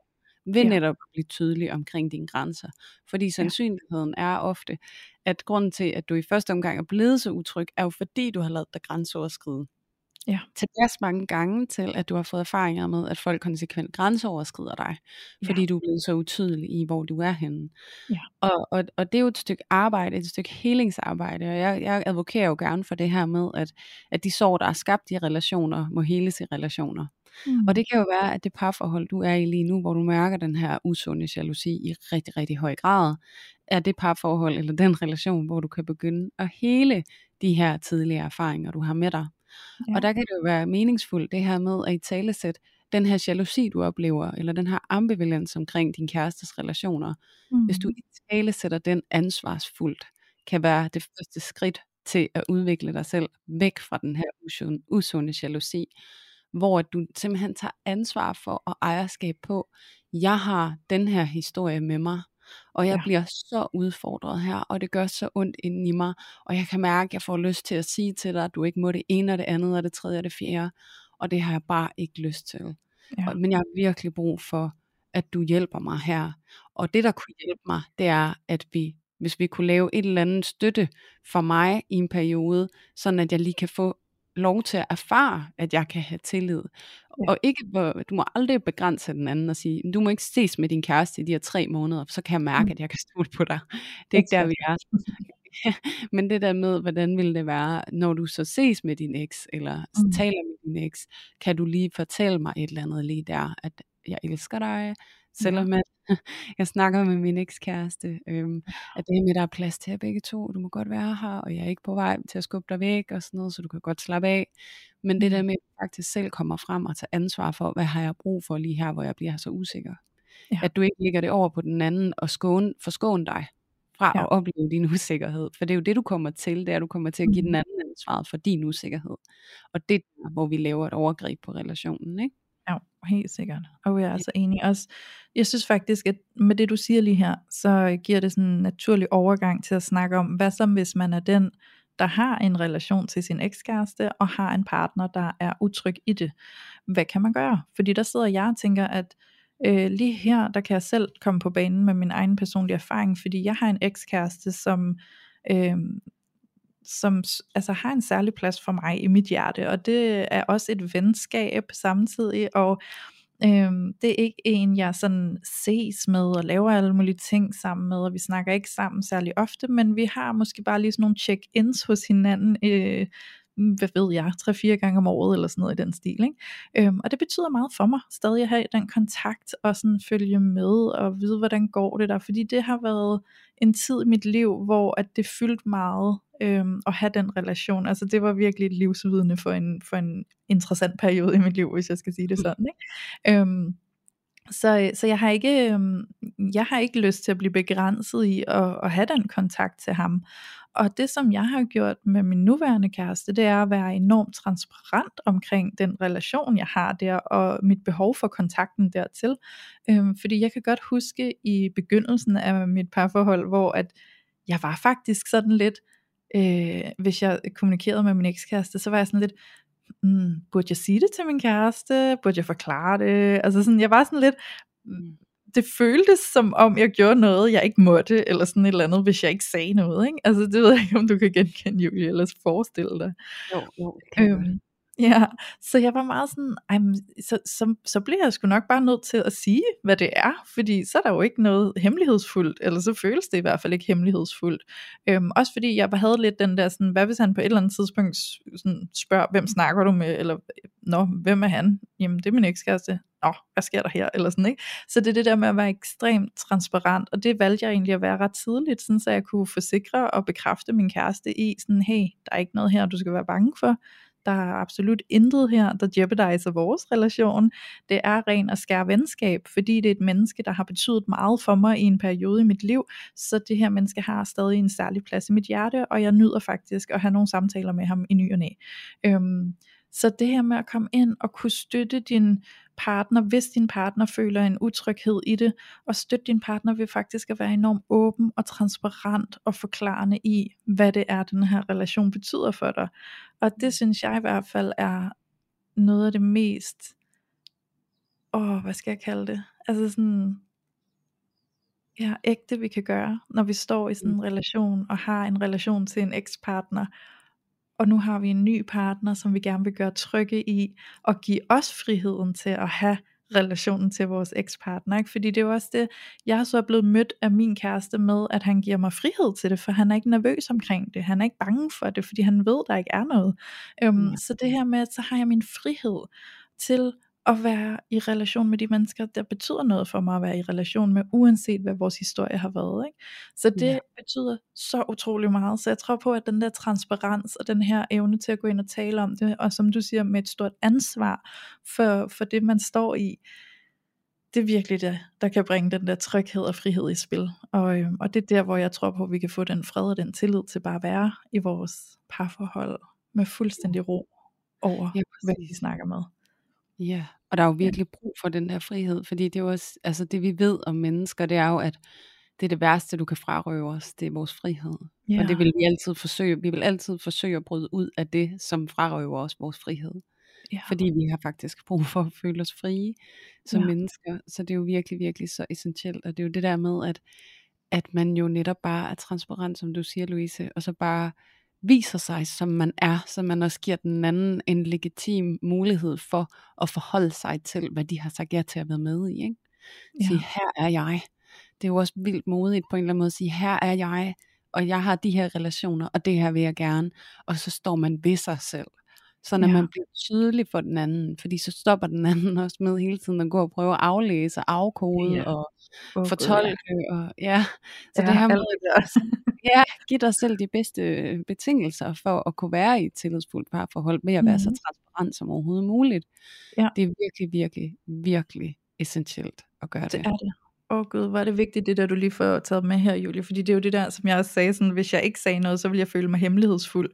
ved ja. netop at blive tydelig omkring dine grænser. Fordi sandsynligheden ja. er ofte, at grunden til, at du i første omgang er blevet så utryg, er jo fordi, du har lavet dig grænseoverskride. Ja. Tilpas mange gange til, at du har fået erfaringer med, at folk konsekvent grænseoverskrider dig, fordi ja. du er blevet så utydelig i, hvor du er henne. Ja. Og, og, og det er jo et stykke arbejde, et stykke helingsarbejde, og jeg, jeg advokerer jo gerne for det her med, at, at de sår, der er skabt i relationer, må heles i relationer. Mm. Og det kan jo være, at det parforhold, du er i lige nu, hvor du mærker den her usunde jalousi i rigtig, rigtig høj grad, er det parforhold eller den relation, hvor du kan begynde at hele de her tidligere erfaringer, du har med dig. Ja. Og der kan det jo være meningsfuldt det her med at i tale sætte den her jalousi, du oplever, eller den her ambivalens omkring din kærestes relationer, mm. hvis du i tale sætter den ansvarsfuldt, kan være det første skridt til at udvikle dig selv væk fra den her usunde, usunde jalousi, hvor du simpelthen tager ansvar for og ejerskab på, jeg har den her historie med mig, og jeg ja. bliver så udfordret her, og det gør så ondt inden i mig, og jeg kan mærke, at jeg får lyst til at sige til dig, at du ikke må det ene og det andet og det tredje og det fjerde, og det har jeg bare ikke lyst til. Ja. Men jeg har virkelig brug for, at du hjælper mig her. Og det, der kunne hjælpe mig, det er, at vi, hvis vi kunne lave et eller andet støtte for mig i en periode, sådan at jeg lige kan få lov til at erfare, at jeg kan have tillid. Ja. Og ikke, du må aldrig begrænse den anden og sige, du må ikke ses med din kæreste i de her tre måneder, så kan jeg mærke, mm. at jeg kan stole på dig. Det er ikke der, vi er. Men det der med, hvordan vil det være, når du så ses med din eks, eller mm. taler med din eks, kan du lige fortælle mig et eller andet lige der, at jeg elsker dig, selvom at jeg snakker med min ekskæreste, øhm, at det med, der er plads til jer begge to, du må godt være her, og jeg er ikke på vej til at skubbe dig væk, og sådan noget, så du kan godt slappe af. Men det der mm. med, at jeg faktisk selv kommer frem og tager ansvar for, hvad har jeg brug for lige her, hvor jeg bliver så usikker. Ja. At du ikke ligger det over på den anden og skåne, forskåne dig fra ja. at opleve din usikkerhed. For det er jo det, du kommer til, det er, at du kommer til at give den mm. anden ansvaret for din usikkerhed. Og det er hvor vi laver et overgreb på relationen, ikke? Helt sikkert. Og jeg er altså enig. Også, jeg synes faktisk, at med det du siger lige her, så giver det sådan en naturlig overgang til at snakke om, hvad så hvis man er den, der har en relation til sin ekskæreste, og har en partner, der er utryg i det. Hvad kan man gøre? Fordi der sidder jeg og tænker, at øh, lige her, der kan jeg selv komme på banen med min egen personlige erfaring, fordi jeg har en ekskæreste, som øh, som altså har en særlig plads for mig i mit hjerte, og det er også et venskab samtidig, og Øhm, det er ikke en, jeg sådan ses med og laver alle mulige ting sammen med, og vi snakker ikke sammen særlig ofte, men vi har måske bare lige sådan nogle check-ins hos hinanden, øh, hvad ved jeg, tre-fire gange om året eller sådan noget i den stil. Ikke? Øhm, og det betyder meget for mig stadig at have den kontakt og sådan følge med og vide, hvordan går det der, fordi det har været en tid i mit liv, hvor at det fyldte meget øhm, at have den relation. Altså det var virkelig et livsvidende for en, for en interessant periode i mit liv, hvis jeg skal sige det sådan. Ikke? Øhm, så, så jeg har ikke øhm, jeg har ikke lyst til at blive begrænset i at, at have den kontakt til ham. Og det som jeg har gjort med min nuværende kæreste, det er at være enormt transparent omkring den relation jeg har der og mit behov for kontakten dertil. Øhm, fordi jeg kan godt huske i begyndelsen af mit parforhold, hvor at jeg var faktisk sådan lidt øh, hvis jeg kommunikerede med min ekskæreste, så var jeg sådan lidt, mm, burde jeg sige det til min kæreste? Burde jeg forklare det? Altså sådan, jeg var sådan lidt, mm, det føltes som om jeg gjorde noget, jeg ikke måtte, eller sådan et eller andet, hvis jeg ikke sagde noget. Ikke? Altså det ved jeg ikke, om du kan genkende, Julie, eller forestille dig. Jo, jo, det kan øhm, Ja, så jeg var meget sådan, ej, så, så, så bliver jeg sgu nok bare nødt til at sige, hvad det er, fordi så er der jo ikke noget hemmelighedsfuldt, eller så føles det i hvert fald ikke hemmelighedsfuldt. Øhm, også fordi jeg havde lidt den der sådan, hvad hvis han på et eller andet tidspunkt sådan, spørger, hvem snakker du med, eller nå, hvem er han? Jamen det er min ekskæreste. Nå, hvad sker der her? Eller sådan, ikke? Så det er det der med at være ekstremt transparent, og det valgte jeg egentlig at være ret tidligt, sådan, så jeg kunne forsikre og bekræfte min kæreste i, sådan, hey, der er ikke noget her, du skal være bange for der er absolut intet her, der jeopardiser vores relation. Det er ren og skær venskab, fordi det er et menneske, der har betydet meget for mig i en periode i mit liv, så det her menneske har stadig en særlig plads i mit hjerte, og jeg nyder faktisk at have nogle samtaler med ham i ny og næ. Øhm, så det her med at komme ind og kunne støtte din partner, hvis din partner føler en utryghed i det, og støtte din partner ved faktisk at være enormt åben og transparent og forklarende i, hvad det er, den her relation betyder for dig. Og det synes jeg i hvert fald er noget af det mest, åh, hvad skal jeg kalde det? Altså sådan, ja, ægte vi kan gøre, når vi står i sådan en relation, og har en relation til en ekspartner, og nu har vi en ny partner, som vi gerne vil gøre trygge i, og give os friheden til at have relationen til vores ekspartner, ikke? fordi det er jo også det, jeg er så blevet mødt af min kæreste med, at han giver mig frihed til det, for han er ikke nervøs omkring det, han er ikke bange for det, fordi han ved, der ikke er noget. Um, Så det her med, at så har jeg min frihed til at være i relation med de mennesker, der betyder noget for mig at være i relation med, uanset hvad vores historie har været. Ikke? Så det ja. betyder så utrolig meget. Så jeg tror på, at den der transparens og den her evne til at gå ind og tale om det, og som du siger, med et stort ansvar for, for det, man står i, det er virkelig det, der kan bringe den der tryghed og frihed i spil. Og, øhm, og det er der, hvor jeg tror på, at vi kan få den fred og den tillid til bare at være i vores parforhold med fuldstændig ro over, ja, hvad vi snakker med. Ja, og der er jo virkelig brug for den her frihed, fordi det er jo også, altså det vi ved om mennesker, det er jo, at det er det værste, du kan frarøve os, det er vores frihed. Ja. Og det vil vi altid forsøge, vi vil altid forsøge at bryde ud af det, som frarøver os vores frihed. Ja. Fordi vi har faktisk brug for at føle os frie som ja. mennesker. Så det er jo virkelig, virkelig så essentielt. Og det er jo det der med, at, at man jo netop bare er transparent, som du siger, Louise, og så bare viser sig, som man er, så man også giver den anden en legitim mulighed for at forholde sig til, hvad de har sagt ja til at være med i. Ikke? Ja. Sige, her er jeg. Det er jo også vildt modigt på en eller anden måde at sige, her er jeg, og jeg har de her relationer, og det her vil jeg gerne. Og så står man ved sig selv. Så når ja. man bliver tydelig for den anden, fordi så stopper den anden også med hele tiden at gå og prøve at aflæse, afkode ja. og oh, fortolke. God. Og, ja. Så ja, det her med, ja, give dig selv de bedste øh, betingelser for at kunne være i et tillidsfuldt parforhold, med at være mm. så transparent som overhovedet muligt. Ja. Det er virkelig, virkelig, virkelig essentielt at gøre det. Det er det. Åh oh gud, hvor er det vigtigt det der du lige får taget med her Julie, fordi det er jo det der som jeg også sagde, sådan, hvis jeg ikke sagde noget, så vil jeg føle mig hemmelighedsfuld,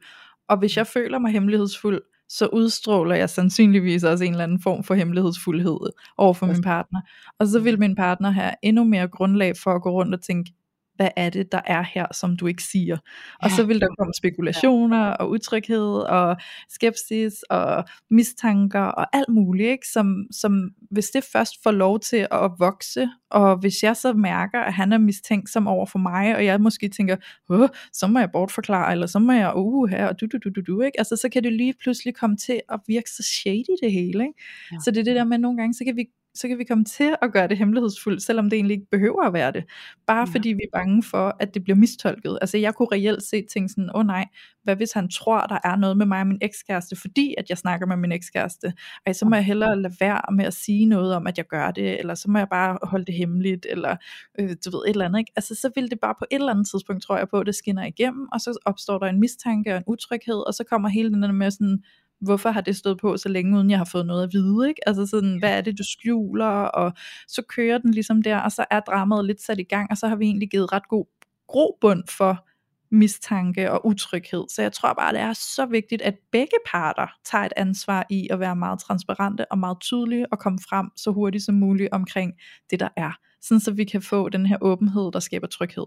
og hvis jeg føler mig hemmelighedsfuld, så udstråler jeg sandsynligvis også en eller anden form for hemmelighedsfuldhed over for min partner. Og så vil min partner have endnu mere grundlag for at gå rundt og tænke, hvad er det, der er her, som du ikke siger. Og ja. så vil der komme spekulationer og utryghed og skepsis og mistanker og alt muligt, ikke? Som, som hvis det først får lov til at vokse, og hvis jeg så mærker, at han er mistænksom over for mig, og jeg måske tænker, Åh, så må jeg bortforklare, eller så må jeg, uh, her, og du, du, du, du, du, ikke? Altså, så kan det lige pludselig komme til at virke så shady det hele, ikke? Ja. Så det er det der med, at nogle gange, så kan vi så kan vi komme til at gøre det hemmelighedsfuldt, selvom det egentlig ikke behøver at være det. Bare ja. fordi vi er bange for, at det bliver mistolket. Altså jeg kunne reelt set tænke sådan, åh oh, nej, hvad hvis han tror, der er noget med mig og min ekskæreste, fordi at jeg snakker med min ekskæreste. Ej, så må jeg hellere lade være med at sige noget om, at jeg gør det, eller så må jeg bare holde det hemmeligt, eller øh, du ved, et eller andet. Ikke? Altså så vil det bare på et eller andet tidspunkt, tror jeg på, at det skinner igennem, og så opstår der en mistanke og en utryghed, og så kommer hele den der med sådan, hvorfor har det stået på så længe, uden jeg har fået noget at vide, ikke? Altså sådan, hvad er det, du skjuler, og så kører den ligesom der, og så er dramaet lidt sat i gang, og så har vi egentlig givet ret god grobund for mistanke og utryghed. Så jeg tror bare, det er så vigtigt, at begge parter tager et ansvar i at være meget transparente og meget tydelige og komme frem så hurtigt som muligt omkring det, der er. Sådan så vi kan få den her åbenhed, der skaber tryghed.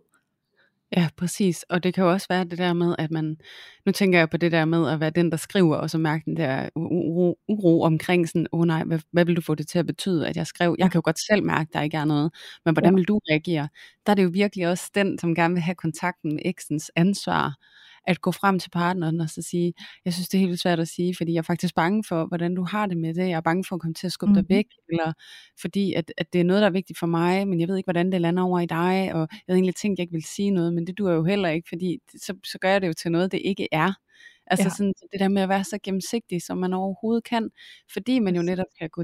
Ja, præcis. Og det kan jo også være det der med, at man, nu tænker jeg på det der med at være den, der skriver, og så mærke den der uro, uro omkring sådan, åh oh nej, hvad, hvad vil du få det til at betyde, at jeg skrev? Jeg kan jo godt selv mærke, at der ikke er noget, men hvordan vil du reagere? Der er det jo virkelig også den, som gerne vil have kontakten med eksens ansvar, at gå frem til partneren og så sige, jeg synes det er helt svært at sige, fordi jeg er faktisk bange for, hvordan du har det med det, jeg er bange for at komme til at skubbe mm. dig væk, eller fordi at, at det er noget, der er vigtigt for mig, men jeg ved ikke, hvordan det lander over i dig, og jeg havde egentlig tænkt, at jeg ikke vil sige noget, men det duer jo heller ikke, fordi så, så gør jeg det jo til noget, det ikke er. Altså ja. sådan, det der med at være så gennemsigtig, som man overhovedet kan, fordi man jo netop kan gå,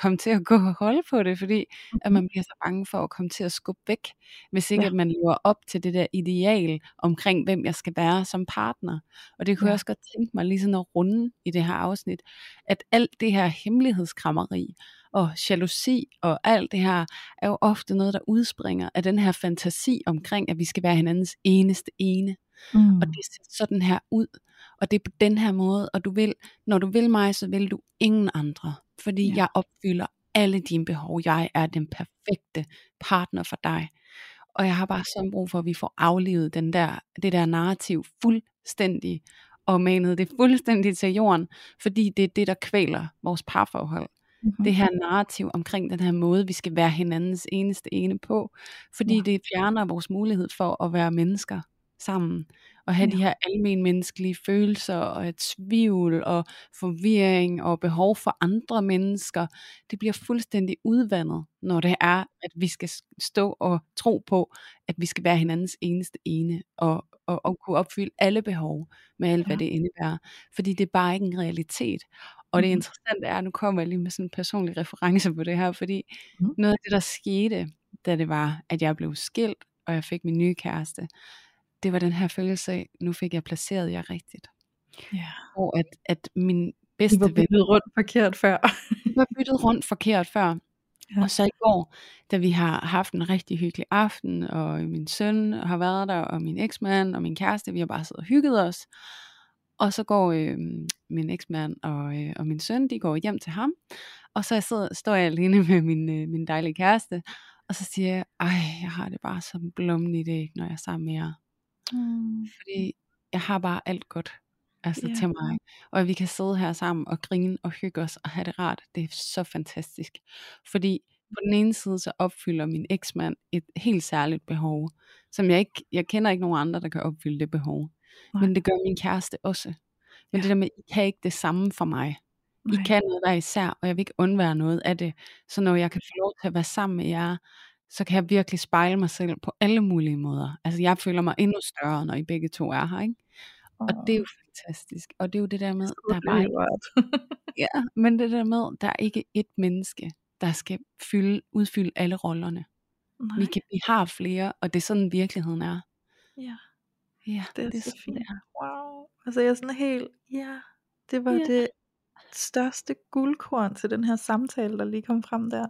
komme til at gå og holde på det, fordi at mm-hmm. man bliver så bange for at komme til at skubbe væk, hvis ikke ja. at man lever op til det der ideal omkring, hvem jeg skal være som partner. Og det kunne ja. jeg også godt tænke mig lige sådan at runde i det her afsnit, at alt det her hemmelighedskrammeri, og jalousi og alt det her, er jo ofte noget, der udspringer af den her fantasi omkring, at vi skal være hinandens eneste ene. Mm. Og det ser sådan her ud, og det er på den her måde, og du vil, når du vil mig, så vil du ingen andre fordi ja. jeg opfylder alle dine behov. Jeg er den perfekte partner for dig. Og jeg har bare sådan brug for, at vi får aflevet den der, det der narrativ fuldstændig, og manet det fuldstændig til jorden, fordi det er det, der kvæler vores parforhold. Mm-hmm. Det her narrativ omkring den her måde, vi skal være hinandens eneste ene på, fordi ja. det fjerner vores mulighed for at være mennesker sammen og have ja. de her almen menneskelige følelser og tvivl og forvirring og behov for andre mennesker, det bliver fuldstændig udvandet, når det er, at vi skal stå og tro på, at vi skal være hinandens eneste ene og, og, og kunne opfylde alle behov med alt, ja. hvad det indebærer. Fordi det er bare ikke en realitet. Og det mm-hmm. interessante er, nu kommer jeg lige med sådan en personlig reference på det her, fordi mm. noget af det, der skete, da det var, at jeg blev skilt, og jeg fik min nye kæreste, det var den her følelse af, nu fik jeg placeret jer rigtigt. Ja. Og at, at min bedste ven... byttet rundt forkert før. var byttet rundt forkert før. Ja. Og så i går, da vi har haft en rigtig hyggelig aften, og min søn har været der, og min eksmand og min kæreste, vi har bare siddet og hygget os. Og så går øh, min eksmand og, øh, og min søn, de går hjem til ham. Og så jeg sidder, står jeg alene med min, øh, min dejlige kæreste, og så siger jeg, ej, jeg har det bare som blommen i det, når jeg er sammen med jer. Mm. Fordi jeg har bare alt godt altså yeah. til mig. Og vi kan sidde her sammen og grine og hygge os og have det rart. Det er så fantastisk. Fordi på den ene side så opfylder min eksmand et helt særligt behov, som jeg ikke, jeg kender ikke nogen andre, der kan opfylde det behov. Nej. Men det gør min kæreste også. Men ja. det der med, I kan ikke det samme for mig. Nej. I kan noget hver især, og jeg vil ikke undvære noget af det. Så når jeg kan få lov til at være sammen med jer, så kan jeg virkelig spejle mig selv på alle mulige måder. Altså jeg føler mig endnu større, når I begge to er her, ikke? Og det er jo fantastisk. Og det er jo det der med, der er bare ikke, ja, men det der med, der er ikke et menneske, der skal fylde, udfylde alle rollerne. Nej. Vi, kan, vi har flere, og det er sådan virkeligheden er. Ja. Ja, det er, det er så fint. Er. Wow. Altså jeg er sådan helt, ja, det var ja. det største guldkorn til den her samtale, der lige kom frem der.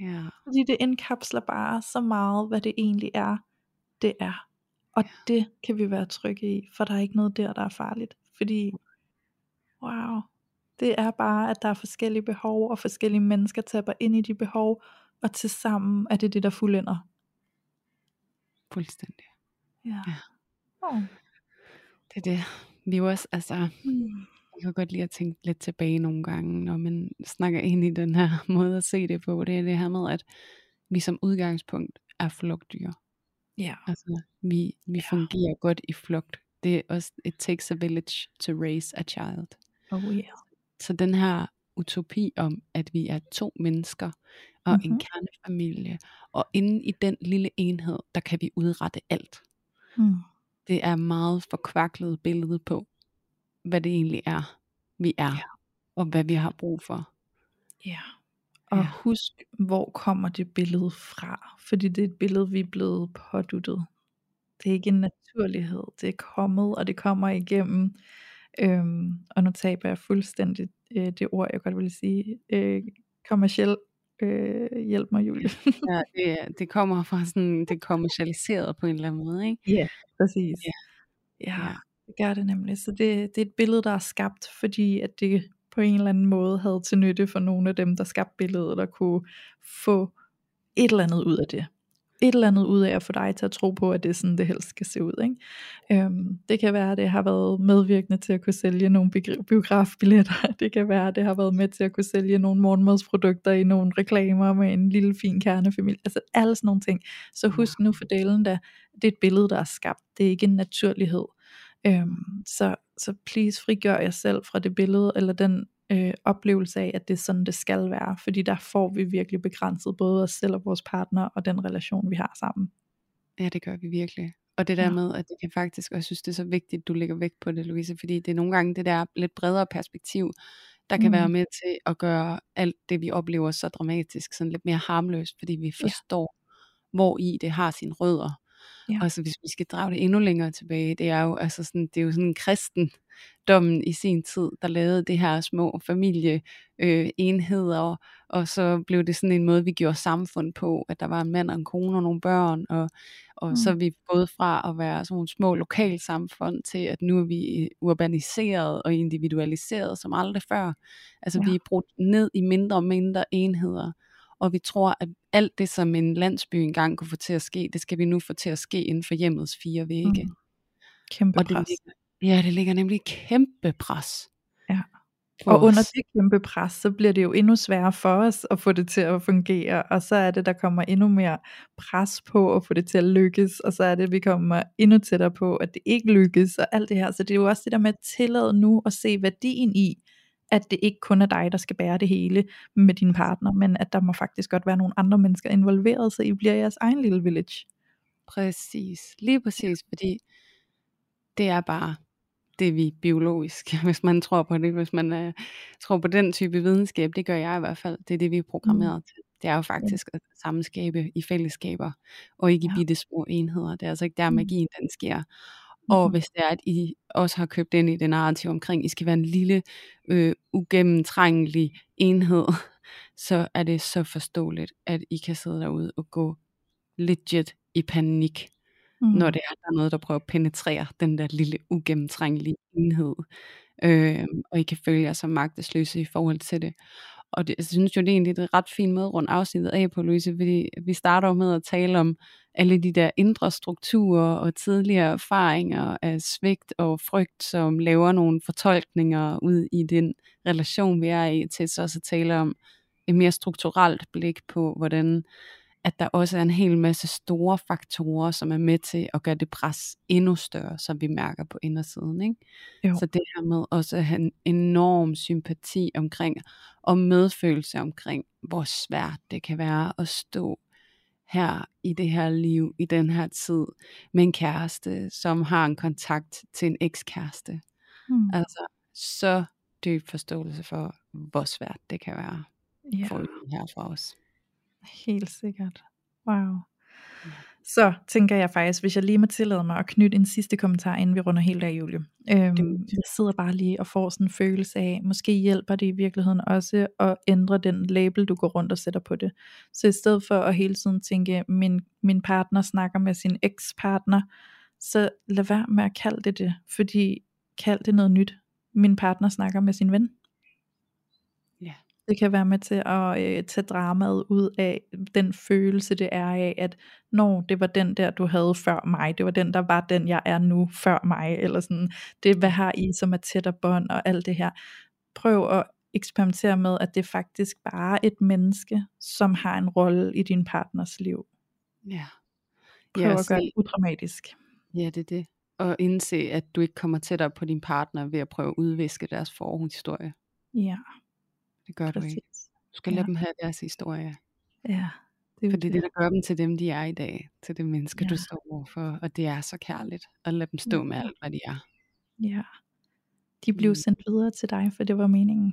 Ja. Fordi det indkapsler bare så meget, hvad det egentlig er, det er. Og ja. det kan vi være trygge i, for der er ikke noget der, der er farligt. Fordi, wow, det er bare, at der er forskellige behov, og forskellige mennesker tapper ind i de behov, og til sammen er det det, der fuldender. Fuldstændig. Ja. ja. Oh. Det er det. Vi er også, altså, mm. Jeg kan godt lide at tænke lidt tilbage nogle gange, når man snakker ind i den her måde at se det på. Det er det her med, at vi som udgangspunkt er flugtdyr. Ja. Altså, vi, vi ja. fungerer godt i flugt. Det er også, it takes a village to raise a child. Oh yeah. Så den her utopi om, at vi er to mennesker og mm-hmm. en kernefamilie, og inde i den lille enhed, der kan vi udrette alt. Mm. Det er meget forkvaklet billede på, hvad det egentlig er, vi er, ja. og hvad vi har brug for. Ja. Og ja. husk, hvor kommer det billede fra? Fordi det er et billede, vi er blevet påduttet. Det er ikke en naturlighed. Det er kommet, og det kommer igennem. Øhm, og nu taber jeg fuldstændig øh, det ord, jeg godt vil sige. Øh, kommersiel øh, hjælp mig, Julie. ja, det, det kommer fra sådan, det kommercialiseret på en eller anden måde, ikke? Ja, yeah, præcis. Ja. ja, det gør det nemlig. Så det, det er et billede, der er skabt, fordi at det på en eller anden måde havde til nytte for nogle af dem, der skabte billedet, der kunne få et eller andet ud af det. Et eller andet ud af at få dig til at tro på, at det er sådan, det helst skal se ud. Ikke? Øhm, det kan være, at det har været medvirkende til at kunne sælge nogle biografbilletter. Det kan være, at det har været med til at kunne sælge nogle morgenmadsprodukter i nogle reklamer med en lille fin kernefamilie. Altså alle sådan nogle ting. Så husk nu for delen, da det er et billede, der er skabt. Det er ikke en naturlighed. Øhm, så, så please frigør jer selv fra det billede, eller den øh, oplevelse af, at det er sådan, det skal være. Fordi der får vi virkelig begrænset både os selv og vores partner, og den relation, vi har sammen. Ja, det gør vi virkelig. Og det der ja. med, at det kan faktisk, og jeg synes det er så vigtigt, du lægger vægt på det, Louise, fordi det er nogle gange det der lidt bredere perspektiv, der kan mm. være med til at gøre alt det, vi oplever så dramatisk, sådan lidt mere harmløst, fordi vi forstår, ja. hvor i det har sine rødder. Ja. Og så hvis vi skal drage det endnu længere tilbage, det er jo, altså sådan, det er jo sådan kristendommen i sin tid, der lavede det her små familie øh, og så blev det sådan en måde, vi gjorde samfund på, at der var en mand og en kone og nogle børn, og, og mm. så er vi gået fra at være sådan nogle små lokalsamfund til, at nu er vi urbaniseret og individualiseret som aldrig før. Altså Ja. vi er brudt ned i mindre og mindre enheder, og vi tror, at alt det, som en landsby engang kunne få til at ske, det skal vi nu få til at ske inden for hjemmets fire vægge. Mm. Kæmpe Og det pres. ligger, ja, det ligger nemlig kæmpe pres. Ja. Og under os. det kæmpe pres, så bliver det jo endnu sværere for os at få det til at fungere, og så er det, der kommer endnu mere pres på at få det til at lykkes, og så er det, vi kommer endnu tættere på, at det ikke lykkes, og alt det her. Så det er jo også det der med at tillade nu at se værdien i, at det ikke kun er dig, der skal bære det hele med din partner, men at der må faktisk godt være nogle andre mennesker involveret, så I bliver jeres egen lille village. Præcis, lige præcis, fordi det er bare det, vi biologisk, hvis man tror på det, hvis man uh, tror på den type videnskab, det gør jeg i hvert fald, det er det, vi er programmeret mm. til. Det er jo faktisk at sammenskabe i fællesskaber, og ikke i Ja. bitte små enheder. Det er altså ikke der, Mm. magien den sker. Og Mhm. hvis det er, at I også har købt ind i det narrativ omkring, I skal være en lille, øh, ugennemtrængelig enhed, så er det så forståeligt, at I kan sidde derude og gå legit i panik, Mm. når det er, der er noget, der prøver at penetrere den der lille ugennemtrængelige enhed. Øh, og I kan føle jer som magtesløse i forhold til det. Og det, jeg synes jo, det er egentlig et ret fint måde rundt afsnittet af på, Louise, fordi vi starter jo med at tale om alle de der indre strukturer og tidligere erfaringer af svigt og frygt, som laver nogle fortolkninger ud i den relation, vi er i, til så også at tale om et mere strukturelt blik på, hvordan at der også er en hel masse store faktorer, som er med til at gøre det pres endnu større, som vi mærker på indersiden. Ikke? Jo. Så det her med også at have en enorm sympati omkring, og medfølelse omkring, hvor svært det kan være at stå her i det her liv, i den her tid, med en kæreste, som har en kontakt til en ekskæreste. Mm. Altså, så dyb forståelse for, hvor svært det kan være Ja. for her for os. Helt sikkert. Wow. Så tænker jeg faktisk, hvis jeg lige må tillade mig at knytte en sidste kommentar, inden vi runder helt af, Julie. Øhm, Det- jeg sidder bare lige og får sådan en følelse af, måske hjælper det i virkeligheden også at ændre den label, du går rundt og sætter på det. Så i stedet for at hele tiden tænke, min, min partner snakker med sin ekspartner, så lad være med at kalde det det, fordi kald det noget nyt. Min partner snakker med sin ven. Det kan være med til at øh, tage dramaet ud af den følelse, det er af, at når det var den der, du havde før mig, det var den, der var den, jeg er nu før mig, eller sådan, det hvad har I, som er tæt og bånd og alt det her. Prøv at eksperimentere med, at det faktisk bare er et menneske, som har en rolle i din partners liv. Ja. Prøv Ja, at gøre det udramatisk. Ja, det er det. Og indse, at du ikke kommer tættere på din partner ved at prøve at udviske deres forhistorie. Ja, Det gør du ikke. præcis. Du skal Ja. lade dem have deres historie. Ja, det er For det det. der gør dem til dem, de er i dag. Til det menneske, Ja. du står overfor. Og det er så kærligt at lade dem stå med Ja. alt, hvad de er. Ja. De blev Mm. sendt videre til dig, for det var meningen.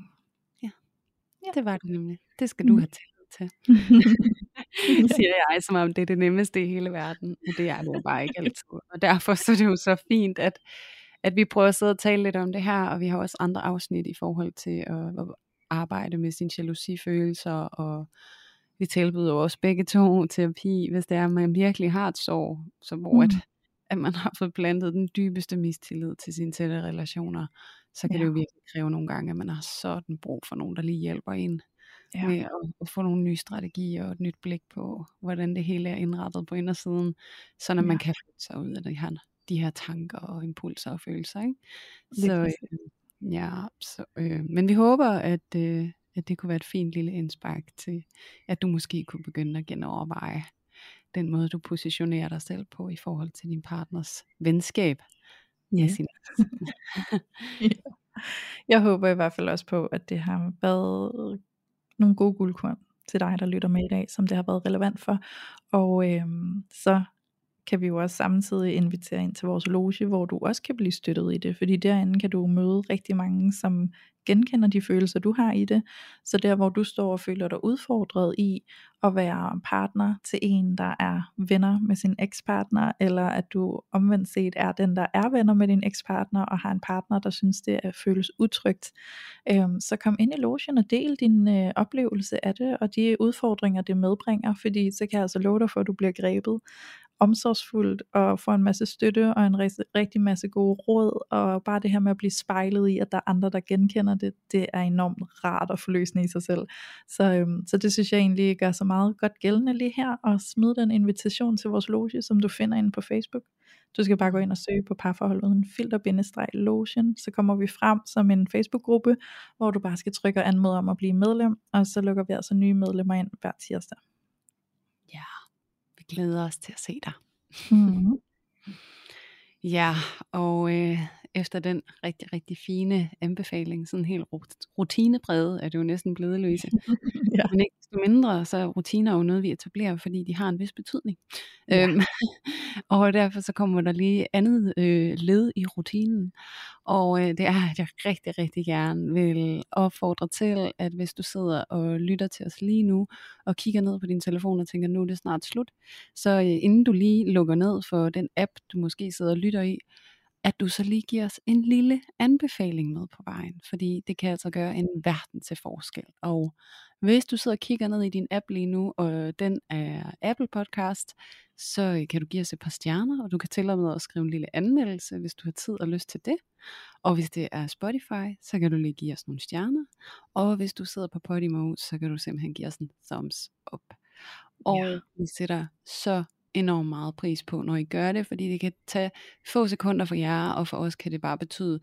Det var det nemlig. Det skal du Mm. have tillid til. siger jeg, som om det er det nemmeste i hele verden. Og det er det jo bare ikke altid. Og derfor så er det jo så fint, at, at vi prøver at sidde og tale lidt om det her, og vi har også andre afsnit i forhold til at, at arbejde med sine jalousifølelser, og vi tilbyder også begge to terapi, hvis det er, at man virkelig har et sorg, så hvor at, Mm. at man har fået plantet den dybeste mistillid til sine tætte relationer, så kan Ja. det jo virkelig kræve nogle gange, at man har sådan brug for nogen, der lige hjælper en Ja. med at, at få nogle nye strategier og et nyt blik på, hvordan det hele er indrettet på indersiden, så når man Ja. kan flytte sig ud af de her, de her tanker og impulser og følelser. Ikke? Så, præcis. Ja, så, øh, men vi håber, at, øh, at det kunne være et fint lille indspark til, at du måske kunne begynde at genoverveje den måde, du positionerer dig selv på i forhold til din partners venskab Ja. sin Jeg håber i hvert fald også på, at det har været nogle gode guldkorn til dig, der lytter med i dag, som det har været relevant for. Og øhm, så kan vi jo også samtidig invitere ind til vores loge, hvor du også kan blive støttet i det, fordi derinde kan du møde rigtig mange, som genkender de følelser, du har i det. Så der, hvor du står og føler dig udfordret i at være partner til en, der er venner med sin ekspartner, eller at du omvendt set er den, der er venner med din ekspartner, og har en partner, der synes, det er, føles utrygt, øhm, så kom ind i logen og del din øh, oplevelse af det, og de udfordringer, det medbringer, fordi så kan jeg altså love dig for, at du bliver grebet omsorgsfuldt og får en masse støtte og en rigtig masse gode råd. Og bare det her med at blive spejlet i at der er andre der genkender det det er enormt rart at forløsende i sig selv. Så, øhm, så det synes jeg egentlig gør så meget godt gældende lige her. Og smid den invitation til vores loge som du finder inde på Facebook. Du skal bare gå ind og søge på parforhold uden filter lotion. Så kommer vi frem som en Facebook-gruppe hvor du bare skal trykke og anmode om at blive medlem. Og så lukker vi altså nye medlemmer ind hver tirsdag vi glæder os til at se dig. Mm-hmm. ja, og øh, efter den rigtig, rigtig fine anbefaling, sådan helt rutinepræget, er det jo næsten blevet, Louise. ja. Men ikke desto mindre, så er rutiner jo noget, vi etablerer, fordi de har en vis betydning. Ja. Øhm, og derfor så kommer der lige andet øh, led i rutinen, og øh, det er, at jeg rigtig, rigtig gerne vil opfordre til, at hvis du sidder og lytter til os lige nu, og kigger ned på din telefon og tænker, nu er det snart slut, så øh, inden du lige lukker ned for den app, du måske sidder og lytter i, at du så lige giver os en lille anbefaling med på vejen, fordi det kan altså gøre en verden til forskel. Og hvis du sidder og kigger ned i din app lige nu, og den er Apple Podcast, så kan du give os et par stjerner, og du kan til og med at skrive en lille anmeldelse, hvis du har tid og lyst til det. Og hvis det er Spotify, så kan du lige give os nogle stjerner. Og hvis du sidder på Podimo, så kan du simpelthen give os en thumbs up. Og ja. vi sætter så enormt meget pris på, når I gør det, fordi det kan tage få sekunder for jer, og for os kan det bare betyde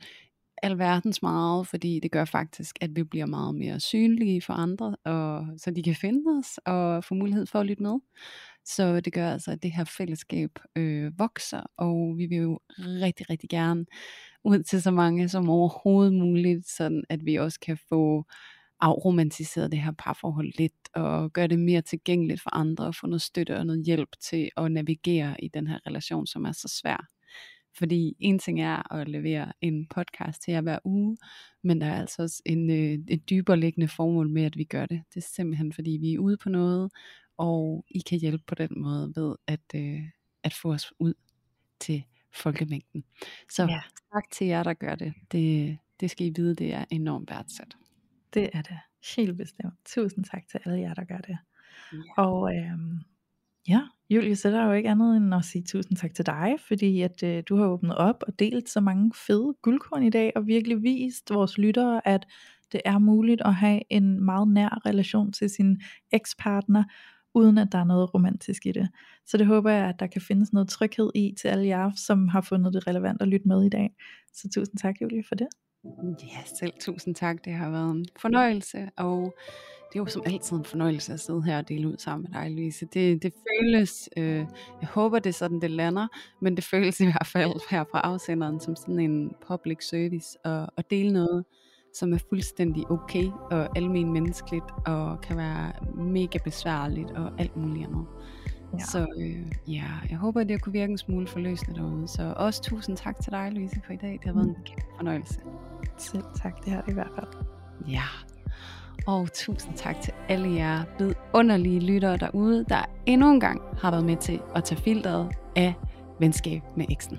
alverdens meget, fordi det gør faktisk, at vi bliver meget mere synlige for andre, og så de kan finde os og få mulighed for at lytte med. Så det gør altså, at det her fællesskab øh, vokser, og vi vil jo rigtig, rigtig gerne ud til så mange som overhovedet muligt, sådan at vi også kan få afromantiseret det her parforhold lidt, og gøre det mere tilgængeligt for andre, og få noget støtte og noget hjælp til at navigere i den her relation, som er så svær. Fordi en ting er at levere en podcast til jer hver uge, men der er altså også en, øh, et dybere liggende formål med, at vi gør det. Det er simpelthen fordi, vi er ude på noget, og I kan hjælpe på den måde ved at, øh, at få os ud til folkemængden. Så ja. tak til jer, der gør det. det. Det skal I vide, det er enormt værdsat. Det er det. Helt bestemt. Tusind tak til alle jer, der gør det. Ja. Og øhm, ja, Julie, så der er jo ikke andet end at sige tusind tak til dig, fordi at øh, du har åbnet op og delt så mange fede guldkorn i dag, og virkelig vist vores lyttere, at det er muligt at have en meget nær relation til sin ekspartner, uden at der er noget romantisk i det. Så det håber jeg, at der kan findes noget tryghed i til alle jer, som har fundet det relevant at lytte med i dag. Så tusind tak, Julie, for det. Ja, selv tusind tak. Det har været en fornøjelse, og det er jo som altid en fornøjelse at sidde her og dele ud sammen med dig, Louise. Det, det føles, øh, jeg håber det er sådan, det lander, men det føles i hvert fald her fra afsenderen som sådan en public service, og at dele noget, som er fuldstændig okay og almen menneskeligt, og kan være mega besværligt og alt muligt andet. Ja. Så øh, ja, jeg håber, det kunne virke en smule forløsende derude. Så også tusind tak til dig, Louise, for i dag. Det har været en kæmpe fornøjelse. Selv tak, det har det i hvert fald. Ja, og tusind tak til alle jer vidunderlige lyttere derude, der endnu en gang har været med til at tage filteret af venskab med eksen.